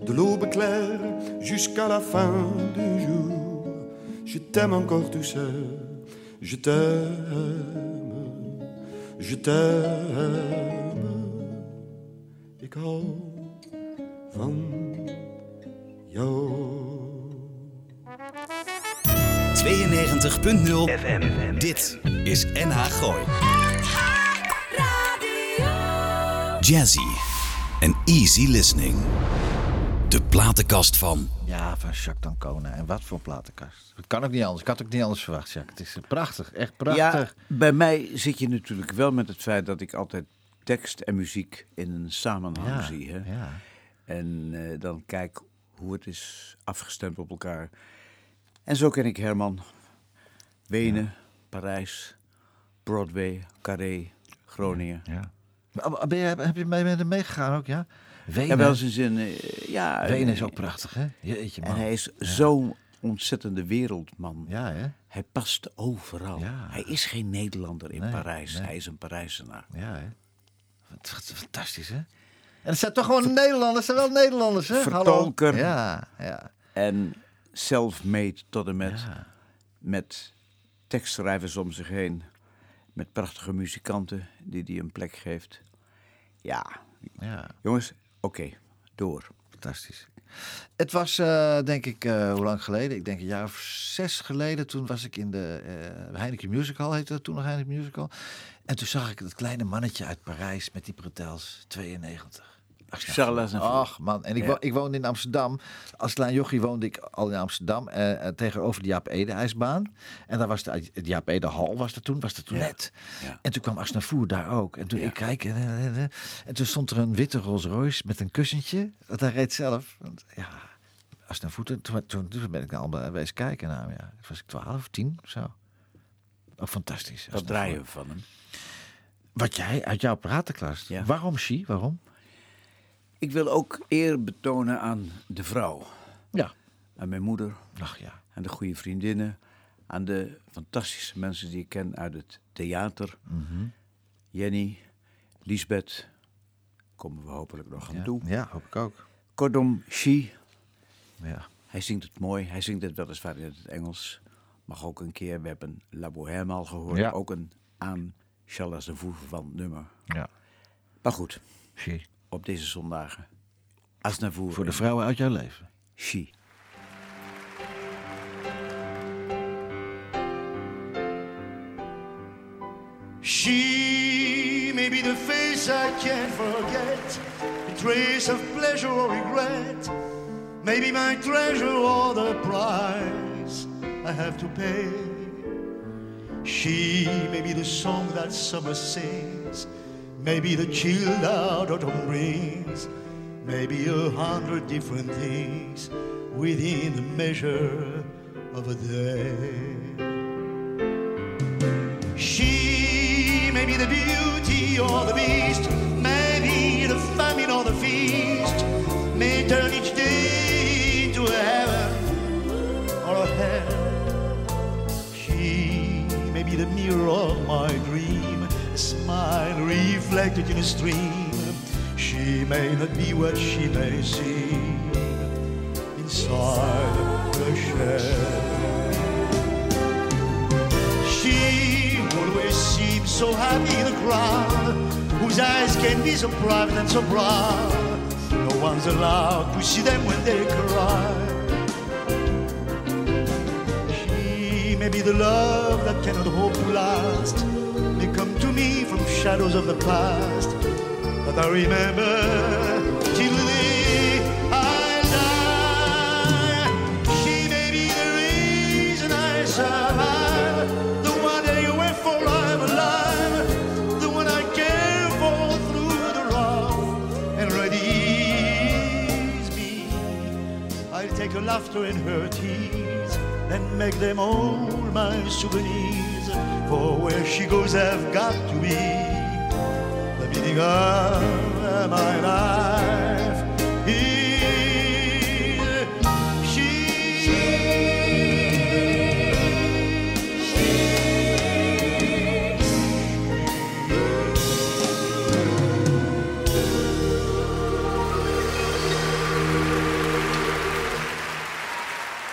De l'aube claire jusqu'à la fin du jour. Je t'aime encore, tu sais, je t'aime, je t'aime. Ik hou van jou.
92.0 FM. Dit is NH Gooi. Jazzy en easy listening. De platenkast van
Ja, van Jacques Dancona. En wat voor platenkast. Het kan ook niet anders. Ik had ook niet anders verwacht, Jacques. Het is prachtig. Echt prachtig.
Ja, bij mij zit je natuurlijk wel met het feit dat ik altijd tekst en muziek in een samenhang
Ja,
zie. Hè?
ja.
En eh, dan kijk hoe het is afgestemd op elkaar. En zo ken ik Herman. Wenen, Parijs, Broadway, Carré, Groningen.
ja. Ben je, heb je mee met hem meegegaan ook, ja? Wenen,
Ja, wel zijn zin. eh, ja,
Wenen is
eh,
ook prachtig, hè? Jeetje, man.
En hij is zo'n ontzettende wereldman.
Ja, hè?
Hij past overal.
Ja.
Hij is geen Nederlander in
Nee,
Parijs.
nee.
Hij is een Parijzenaar.
Ja, hè? Fantastisch, hè? En het zijn toch gewoon Nederlanders, het zijn wel Nederlanders, hè? Hallo?
Vertolker.
Ja, ja.
En self-made tot en met.
Ja.
Met tekstschrijvers om zich heen. Met prachtige muzikanten die hij een plek geeft. Ja,
ja.
jongens, oké, door.
Fantastisch. Het was, eh, denk ik, eh, hoe lang geleden? Ik denk een jaar of zes geleden. Toen was ik in de eh Heineken Musical, heette dat toen nog Heineken Musical. En toen zag ik dat kleine mannetje uit Parijs met die bretels, 92.
Charles Aznavour.
Ach man, en ik,
Ja.
wo- ik woonde in Amsterdam. Als klein jochie woonde ik al in Amsterdam. eh, eh, tegenover de Jaap Ede ijsbaan. En daar was de, de Jaap Ede hal was er toen, was er toen net. En toen kwam Asnavoer daar ook. En toen ik kijk en, en, en, en toen stond er een witte Rolls Royce met een kussentje. Dat hij reed zelf. Want, ja, Asnavoer, toen, toen, toen, toen ben ik naar allemaal wezen kijken naar hem. Ja. Toen was ik 12 of 10 of zo. Ook fantastisch.
Wat draaien we van hem?
Wat jij uit jouw pratenklas.
Ja.
Waarom, Shi? Waarom?
Ik wil ook eer betonen aan de vrouw.
Ja.
Aan mijn moeder,
Ach ja.
aan de goede vriendinnen, aan de fantastische mensen die ik ken uit het theater.
Mhm.
Jenny, Lisbeth, komen we hopelijk nog aan
Ja.
toe.
ja, hoop ik ook.
Kortom, She,
Ja.
hij zingt het mooi. Hij zingt het weliswaar in het Engels. Mag ook een keer, we hebben La Bohème al gehoord,
Ja.
ook een aan Charles de Voer van nummer.
ja.
Maar goed,
Shi.
Op deze zondagen. Aznavour
Voor de
en
vrouwen uit jouw leven.
She.
She may be the face I can't forget, a trace of pleasure or regret, maybe my treasure or the price I have to pay. She may be the song that summer sings, maybe the chilled out autumn brings, maybe a hundred different things within the measure of a day. She may be the beauty or the beast, maybe the famine or the feast, may turn each day into a heaven or a hell. She may be the mirror of my dream, smile reflected in a stream. She may not be what she may seem inside the shell. She always seems so happy in the crowd whose eyes can be so private and so proud. No one's allowed to see them when they cry. She may be the love that cannot hope to last, shadows of the past that I remember till day I die. She may be the reason I survive, the one anywhere for I'm alive, the one I care for through the rough and readies me. I'll take her laughter and her tears and make them all my souvenirs. For where she goes, I've got to be the beginning of my life. Is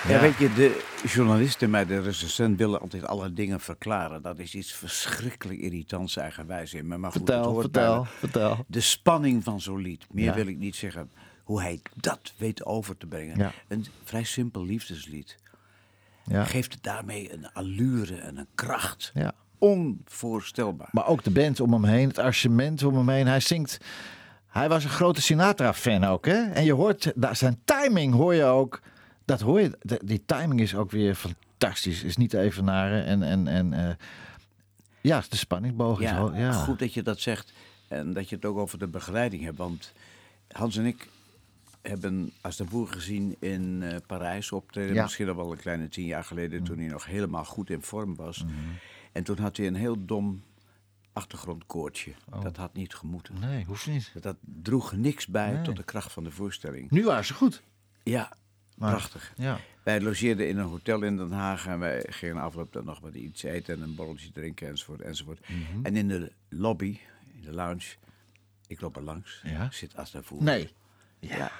Ja, weet je, de journalisten bij de recensent willen altijd alle dingen verklaren. Dat is iets verschrikkelijk irritants eigenwijs in me. Maar goed,
Vertel,
hoort
vertel,
bijna.
vertel.
De spanning van zo'n lied. Meer
Ja.
wil ik niet zeggen. Hoe hij dat weet over te brengen.
Ja.
Een vrij simpel liefdeslied.
Ja.
Geeft het daarmee een allure en een kracht.
Ja.
Onvoorstelbaar.
Maar ook de band om hem heen, het arrangement om hem heen. Hij zingt. Hij was een grote Sinatra-fan ook, hè? En je hoort daar zijn timing, hoor je ook. Dat hoor je. de- die timing is ook weer fantastisch. Is niet te evenaren. En, en, en eh, ja, de spanningboog is
Ja,
wel. Ja.
goed dat je dat zegt. En dat je het ook over de begeleiding hebt. Want Hans en ik hebben Aznavour gezien in eh, Parijs optreden.
Ja.
Misschien al wel een kleine tien jaar geleden. Toen hij nog helemaal goed in vorm was.
Mhm.
En toen had hij een heel dom achtergrondkoortje.
Oh.
Dat had niet gemoeten.
Nee, hoeft niet.
Dat droeg niks bij
Nee.
tot de kracht van de voorstelling.
Nu waren ze goed.
Ja,
Maar-
prachtig.
Ja.
Wij logeerden in een hotel in Den Haag en wij gingen afloop dan nog wat iets eten en een borreltje drinken enzovoort. enzovoort.
Mhm.
En in de lobby, in de lounge, ik loop er langs,
Ja.
zit Aznavour.
Nee.
Ja.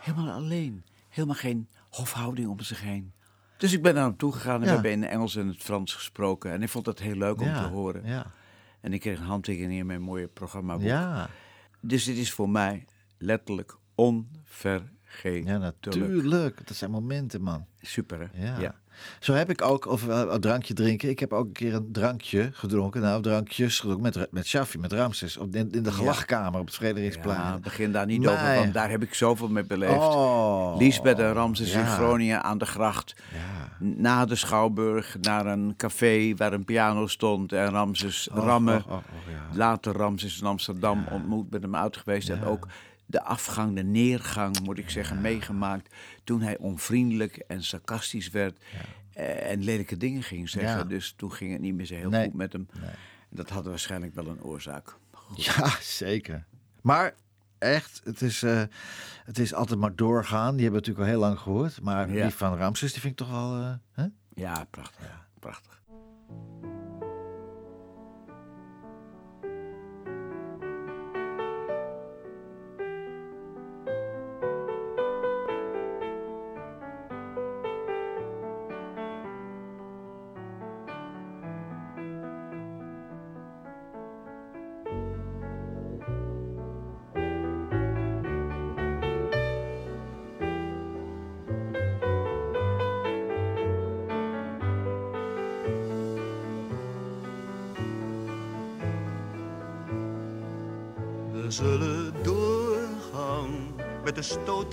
Helemaal alleen. Helemaal geen hofhouding om zich heen. Dus ik ben naar hem toe gegaan en we hebben in het Engels en het Frans gesproken. En ik vond dat heel leuk om te horen.
Ja.
En ik kreeg een handtekening in mijn mooie programmaboek.
Ja.
Dus dit is voor mij letterlijk onvergetelijk.
ja, natuurlijk. Dat zijn momenten, man.
Super, hè?
Ja. Zo heb ik ook, of uh, een drankje drinken. Ik heb ook een keer een drankje gedronken. Nou, drankjes gedronken met, met Shaffi, met Ramses. Op, in, in de gelachkamer op het Frederiksplein.
Ja, begin daar niet over, want daar heb ik zoveel mee beleefd.
Oh.
Liesbeth en Ramses in
Ja.
Groningen aan de gracht.
Ja.
Na de Schouwburg naar een café waar een piano stond en Ramses rammen.
oh, oh, oh, ja.
Later Ramses in Amsterdam ontmoet, met hem uit geweest. En ook de afgang, de neergang, moet ik zeggen, meegemaakt. Toen hij onvriendelijk en sarcastisch werd eh, en lelijke dingen ging zeggen.
Ja.
Dus toen ging het niet meer zo heel
Nee.
goed met hem. Dat had waarschijnlijk wel een oorzaak.
Ja, zeker. Maar echt, het is, eh, het is altijd maar doorgaan. Die hebben we natuurlijk al heel lang gehoord. Maar
Ja.
die van Ramses, die vind ik toch wel... eh, hè?
Ja, prachtig. Prachtig.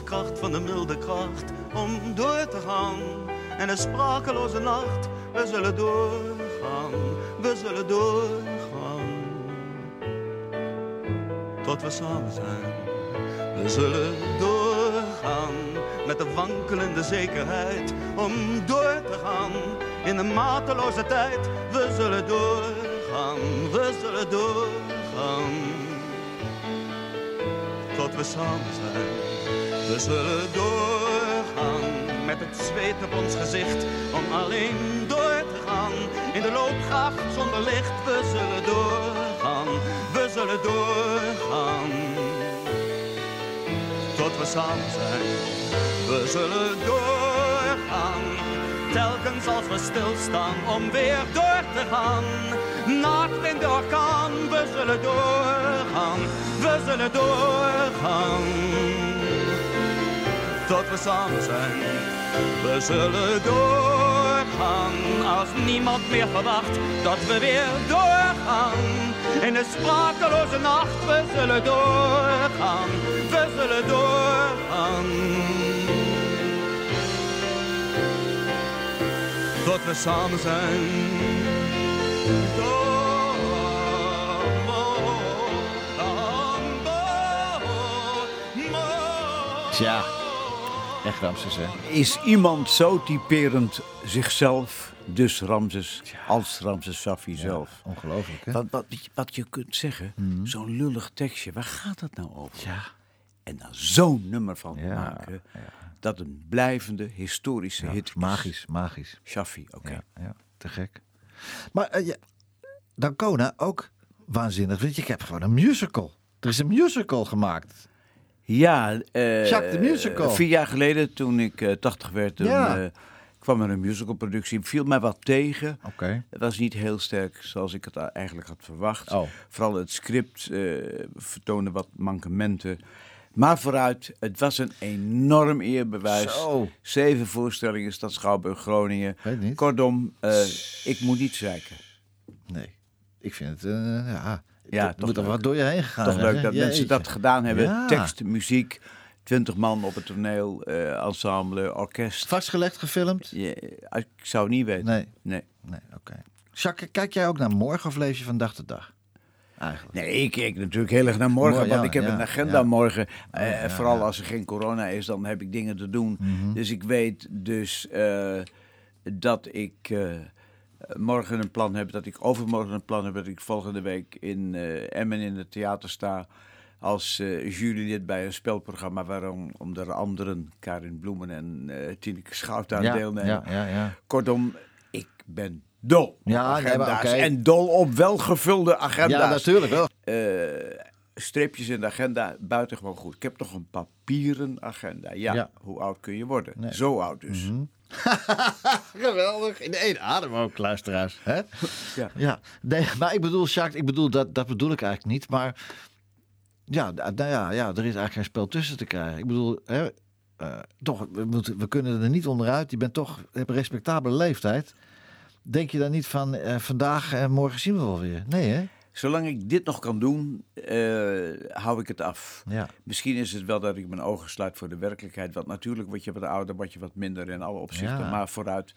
De stootkracht van de milde kracht om door te gaan. En de sprakeloze nacht, we zullen doorgaan, we zullen doorgaan. Tot we samen zijn, we zullen doorgaan
met de wankelende zekerheid om door te gaan in een mateloze tijd. We zullen doorgaan, we zullen doorgaan. Tot we samen zijn. We zullen doorgaan met het zweet op ons gezicht om alleen door te gaan. In de loopgraaf zonder licht, we zullen doorgaan, we zullen doorgaan. Tot we samen zijn, we zullen doorgaan. Telkens als we stilstaan om weer door te gaan. Nacht in de orkaan, we zullen doorgaan, we zullen doorgaan samen zijn. We zullen doorgaan als niemand meer verwacht dat we weer doorgaan. In de sprakeloze nacht, we zullen doorgaan, we zullen doorgaan. Tot we samen zijn.
Tja, echt Ramses, hè?
Is iemand zo typerend zichzelf, dus Ramses, als Ramses Safi zelf?
Ongelooflijk, hè?
Wat, wat, wat je kunt zeggen, zo'n lullig tekstje, waar gaat het nou over?
Ja.
En daar zo'n nummer van maken, dat een blijvende historische hit is.
magisch, magisch.
Shaffi, oké.
Ja, ja, te gek. Maar eh, ja, Dancona ook waanzinnig. Weet je, ik heb gewoon een musical. Er is een musical gemaakt.
Ja, eh,
Jacques de Musical.
Vier jaar geleden, toen ik eh 80 werd, toen,
Ja.
eh, kwam er een musicalproductie. Viel mij wat tegen.
Oké.
Het was niet heel sterk zoals ik het eigenlijk had verwacht.
Oh.
Vooral het script eh, vertoonde wat mankementen. Maar vooruit, het was een enorm eerbewijs.
Zo.
Zeven voorstellingen, Stad Schouwburg, Groningen.
Weet niet.
Kortom, eh, ik moet niet zeiken.
Nee, ik vind het, eh, ja...
Ja, toch
moet er wat door je heen gegaan
Toch leuk dat mensen dat gedaan hebben.
Ja.
Tekst, muziek, twintig man op het toneel, eh, ensemble, orkest.
Vastgelegd, gefilmd?
Je- ik zou het niet weten.
Nee.
Nee.
Nee, oké. Jacques, kijk jij ook naar morgen of leef je van dag tot dag? Eigenlijk.
Nee, ik kijk natuurlijk heel erg naar morgen,
Mooi, ja,
want ik heb
ja,
een agenda
ja.
morgen. Eh,
ja,
vooral
ja.
als er geen corona is, dan heb ik dingen te doen.
Mhm.
Dus ik weet dus eh, dat ik eh, morgen een plan heb, dat ik overmorgen een plan heb, dat ik volgende week in eh, Emmen in het theater sta als eh jurylid bij een spelprogramma waarom onder anderen Karin Bloemen en eh Tineke Schout aan
ja,
deelnemen.
ja, ja, ja.
Kortom, ik ben dol op agenda's en dol op welgevulde agenda's
Ja, natuurlijk wel.
streepjes in de agenda buitengewoon goed. Ik heb nog een papieren agenda. Ja, hoe oud kun je worden?
Nee.
Zo oud dus.
Geweldig. In één adem ook, luisteraars. Hè?
Ja.
ja. Nee, maar ik bedoel, Jacques, ik bedoel, dat, dat bedoel ik eigenlijk niet. Maar ja, nou ja, ja, er is eigenlijk geen spel tussen te krijgen. Ik bedoel, hè, eh, toch, we, moeten, we kunnen er niet onderuit. Je bent toch, hebt een respectabele leeftijd. Denk je dan niet van eh, vandaag en morgen zien we wel weer? Nee, hè?
Zolang ik dit nog kan doen, eh, hou ik het af.
Ja.
Misschien is het wel dat ik mijn ogen sluit voor de werkelijkheid. Want natuurlijk word je wat ouder, word je wat minder in alle opzichten.
Ja.
Maar vooruit,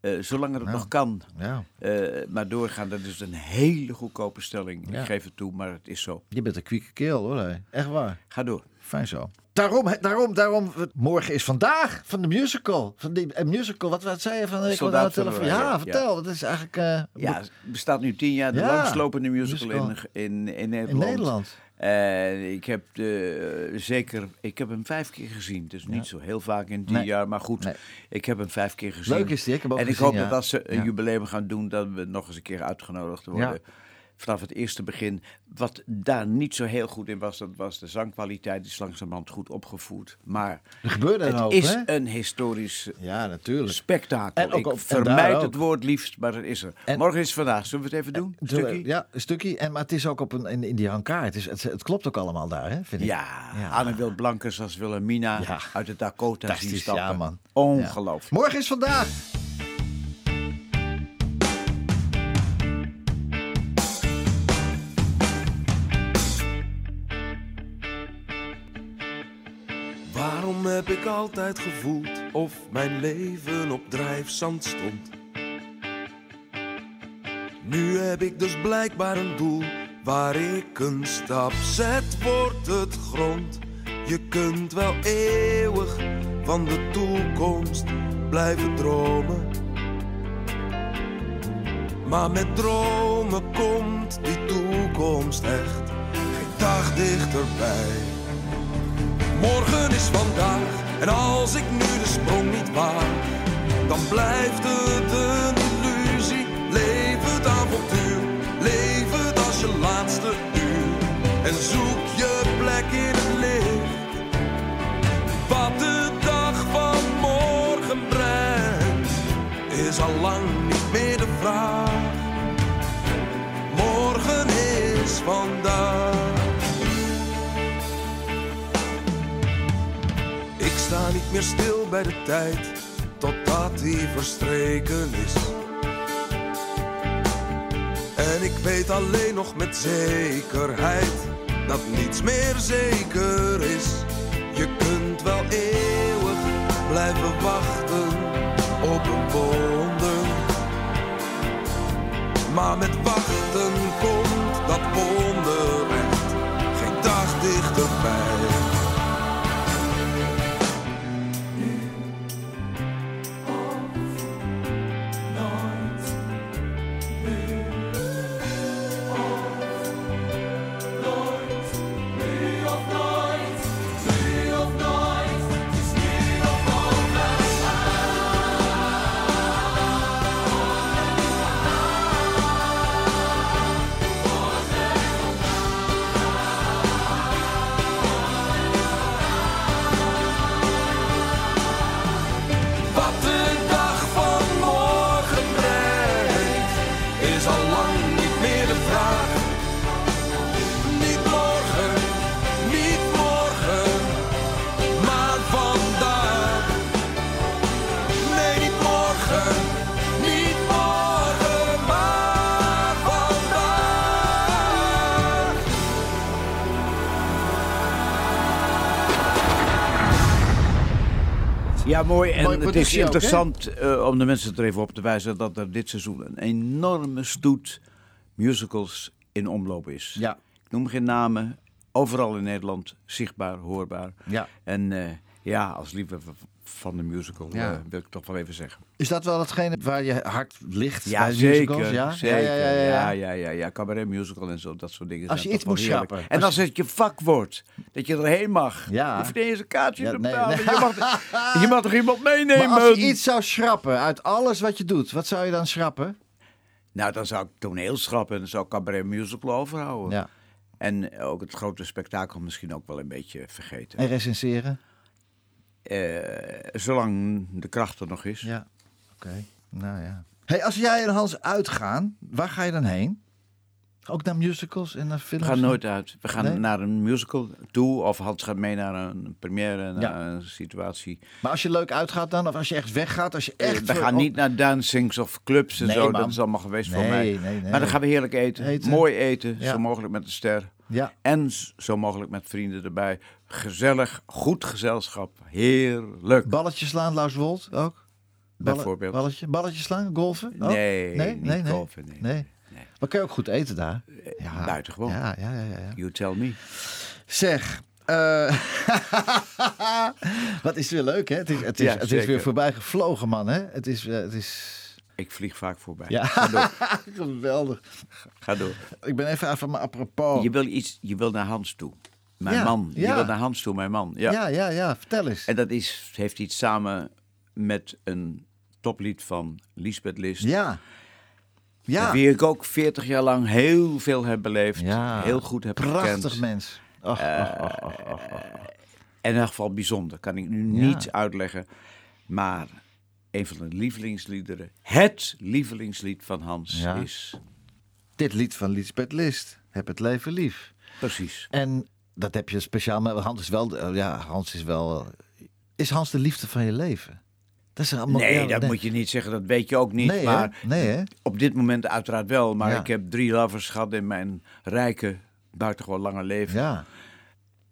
eh, zolang het
Nou.
nog kan.
ja.
eh, maar doorgaan, dat is een hele goedkope stelling.
Ja.
Ik geef het toe, maar het is zo.
Je bent een kwieke keel, hoor. hè. Echt waar.
Ga door.
Fijn zo. Daarom, daarom, daarom. Morgen is vandaag van de musical. Van die een musical. Wat, wat zei je van de
Soldaat van
Ja,
ja.
vertel. Dat is eigenlijk eh,
Ja, het bestaat nu tien jaar. De
Ja,
langslopende musical,
musical.
In, in, in Nederland.
in Nederland.
En ik heb de, zeker, ik heb hem vijf keer gezien. Dus niet zo heel vaak in
Nee.
jaar, maar goed,
Nee.
ik heb hem vijf keer gezien.
Leuk is die. Ik heb ook
en ik hoop
ja.
dat als ze een
Ja.
jubileum gaan doen, dat we nog eens een keer uitgenodigd worden. Vanaf het eerste begin. Wat daar niet zo heel goed in was, dat was de zangkwaliteit. Die is langzamerhand goed opgevoerd. Maar
Er gebeurde
het
hoop,
is
hè?
een historisch
Ja, natuurlijk.
spektakel.
En ook
ik
op- en
vermijd het woord liefst, maar het is er.
En-
Morgen is het vandaag. Zullen we het even doen? Stukje?
Ja, een stukje. En, maar het is ook op een, in, in die hangar. Het, is, het, het klopt ook allemaal daar, hè? Vind ik.
Ja,
Ja.
Anne Wil Blankers als Wilhelmina
Ja.
uit de Dakota zien
Fantastisch,
stappen.
ja, man.
Ongelooflijk.
Morgen is vandaag.
Heb ik altijd gevoeld of mijn leven op drijfzand stond? Nu heb ik dus blijkbaar een doel waar ik een stap zet, wordt het grond. Je kunt wel eeuwig van de toekomst blijven dromen. Maar met dromen komt die toekomst echt geen dag dichterbij. Morgen is vandaag en als ik nu de sprong niet waag, dan blijft het een illusie. Leef het avontuur, leef het als je laatste uur en zoek je plek in meer stil bij de tijd, totdat die verstreken is. En ik weet alleen nog met zekerheid dat niets meer zeker is. Je kunt wel eeuwig blijven wachten op een wonder. Maar met wachten komt dat wonder echt geen dag dichterbij.
Mooi. En het is
ook,
interessant eh, om de mensen er even op te wijzen dat er dit seizoen een enorme stoet musicals in omloop is.
Ja.
Ik noem geen namen, overal in Nederland zichtbaar, hoorbaar.
Ja.
En eh, ja, als liefhebber van de musical
Ja.
eh, wil ik toch wel even zeggen.
Is dat wel hetgene waar je hart ligt
Ja,
bij
zeker.
musicals? Ja?
zeker.
Ja, ja, ja, ja.
ja. Cabaret musical en zo, dat soort dingen.
Als je iets moet schrappen,
En
als
het je vak wordt, dat je erheen mag.
Ja.
Je hoeft niet eens een kaartje
Ja,
te betalen. Je, mag, je mag toch iemand meenemen?
Maar als je iets zou schrappen uit alles wat je doet, wat zou je dan schrappen?
Nou, dan zou ik toneel schrappen en dan zou ik cabaret musical overhouden.
Ja.
En ook het grote spektakel misschien ook wel een beetje vergeten.
En recenseren?
Eh, zolang de kracht er nog is.
Ja. Oké. Nou ja. Hey, als jij en Hans uitgaan, waar ga je dan heen? Ook naar musicals en naar
We
films?
gaan nooit uit. We gaan
Nee?
naar een musical toe. Of Hans gaat mee naar een première, naar
Ja.
een situatie.
Maar als je leuk uitgaat dan, of als je echt weggaat, als je
Eh,
echt...
we
voor-
gaan niet naar dancings of clubs en
Nee,
zo.
man.
Dat is allemaal geweest voor
Nee,
mij.
nee, nee.
Maar dan gaan we heerlijk eten.
Eten.
Mooi eten.
Ja.
Zo mogelijk met de ster.
Ja.
En zo mogelijk met vrienden erbij. Gezellig, goed gezelschap. Heerlijk.
Balletjes slaan, Lars Wold ook? Ballen-
Bijvoorbeeld.
Balletje, balletjes slaan, golfen? ook?
Nee,
nee,
niet
nee, nee.
golfen, nee.
nee. Maar kan je ook goed eten daar?
Ja. Buitengewoon.
Ja, ja, ja, ja. ja.
You tell me.
Zeg, eh, wat is weer leuk, hè? Het is, het is,
Ja,
het is weer voorbij gevlogen, man, hè? Het is, eh, het is...
Ik vlieg vaak voorbij.
Ja,
Ga door.
geweldig.
Ga door.
Ik ben even van mijn apropos.
Je wil iets, je wil naar Hans toe. Mijn
Ja,
man. Je
ja.
wil naar Hans toe, mijn man. Ja.
Ja, ja, ja, vertel eens.
En dat is, heeft iets samen met een toplied van Lisbeth List.
Ja. Ja.
Wie ik ook 40 jaar lang heel veel heb beleefd.
Ja.
Heel goed heb
Prachtig
gekend.
mens. Och, och, och, och, och, och.
In elk geval bijzonder. Kan ik nu niet uitleggen. Maar een van de lievelingsliederen. Het lievelingslied van Hans
Ja.
is...
Dit lied van Lisbeth List. Heb het leven lief.
Precies.
En dat heb je speciaal met Hans is wel, ja, Hans is wel. Is Hans de liefde van je leven? Dat is allemaal.
Nee,
ja,
dat moet je niet zeggen. Dat weet je ook niet.
Nee, hè?
maar
Nee, hè?
op dit moment uiteraard wel. Maar
Ja.
ik heb drie lovers gehad in mijn rijke, buitengewoon lange leven.
Ja,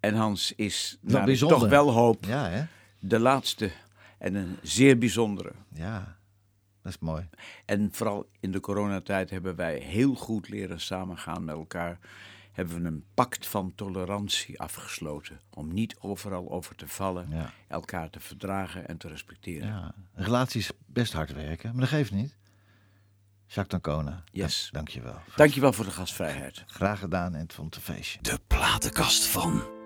En Hans is, toch wel hoop,
ja, hè?
de laatste. En een zeer bijzondere.
Ja, dat is mooi.
En vooral in de coronatijd hebben wij heel goed leren samengaan met elkaar. hebben we een pact van tolerantie afgesloten. Om niet overal over te vallen,
Ja.
elkaar te verdragen en te respecteren.
Ja, een relatie is best hard werken, maar dat geeft niet. Jacques Dancona,
Yes.
dank je wel.
Dankjewel voor de gastvrijheid.
Graag gedaan en het vond een feestje.
De platenkast van.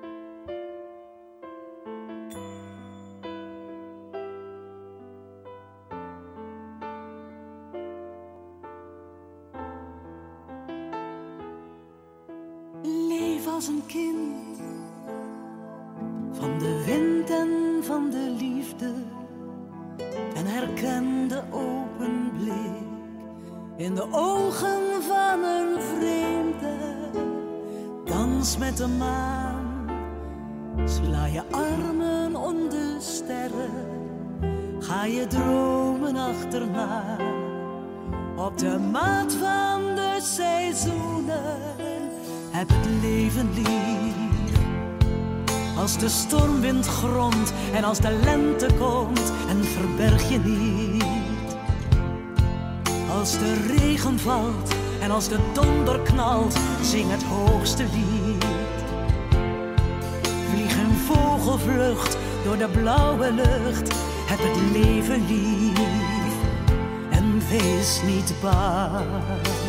Als de regen valt en als de donder knalt, zing het hoogste lied. Vlieg een vogelvlucht door de blauwe lucht, heb het leven lief en wees niet bang.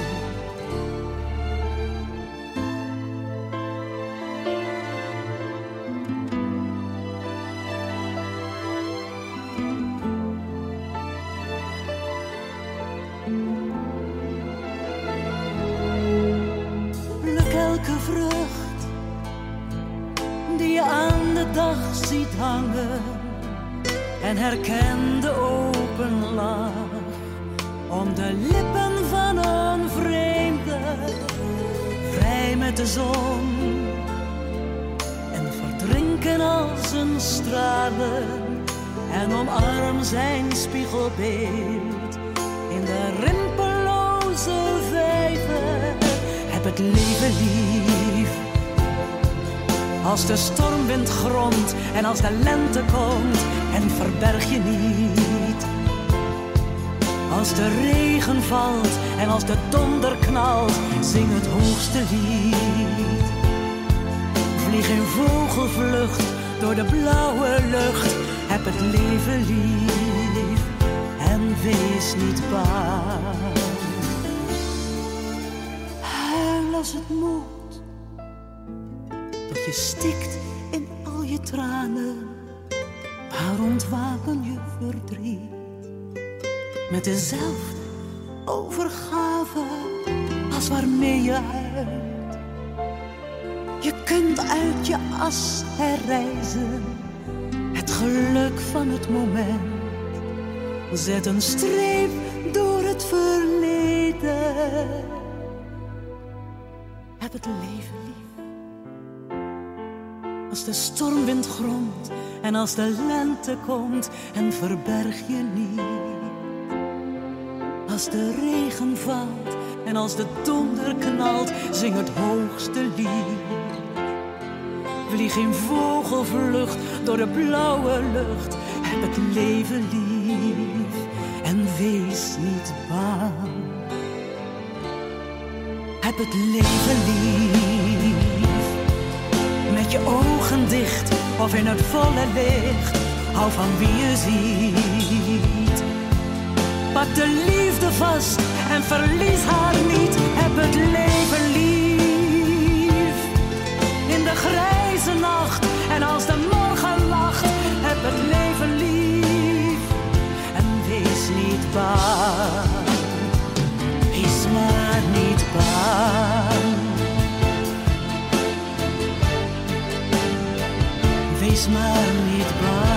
Overgave als waarmee je huilt. Je kunt uit je as herreizen, het geluk van het moment. Zet een streep door het verleden. Heb het leven lief. Als de stormwind gromt en als de lente komt en verberg je niet. Als de regen valt en als de donder knalt, zing het hoogste lied. Vlieg in vogelvlucht door de blauwe lucht, heb het leven lief en wees niet bang. Heb het leven lief, met je ogen dicht of in het volle licht, hou van wie je ziet. Pak de liefde vast en verlies haar niet. Heb het leven lief. In de grijze nacht en als de morgen lacht. Heb het leven lief. En wees niet bang. Wees maar niet bang. Wees maar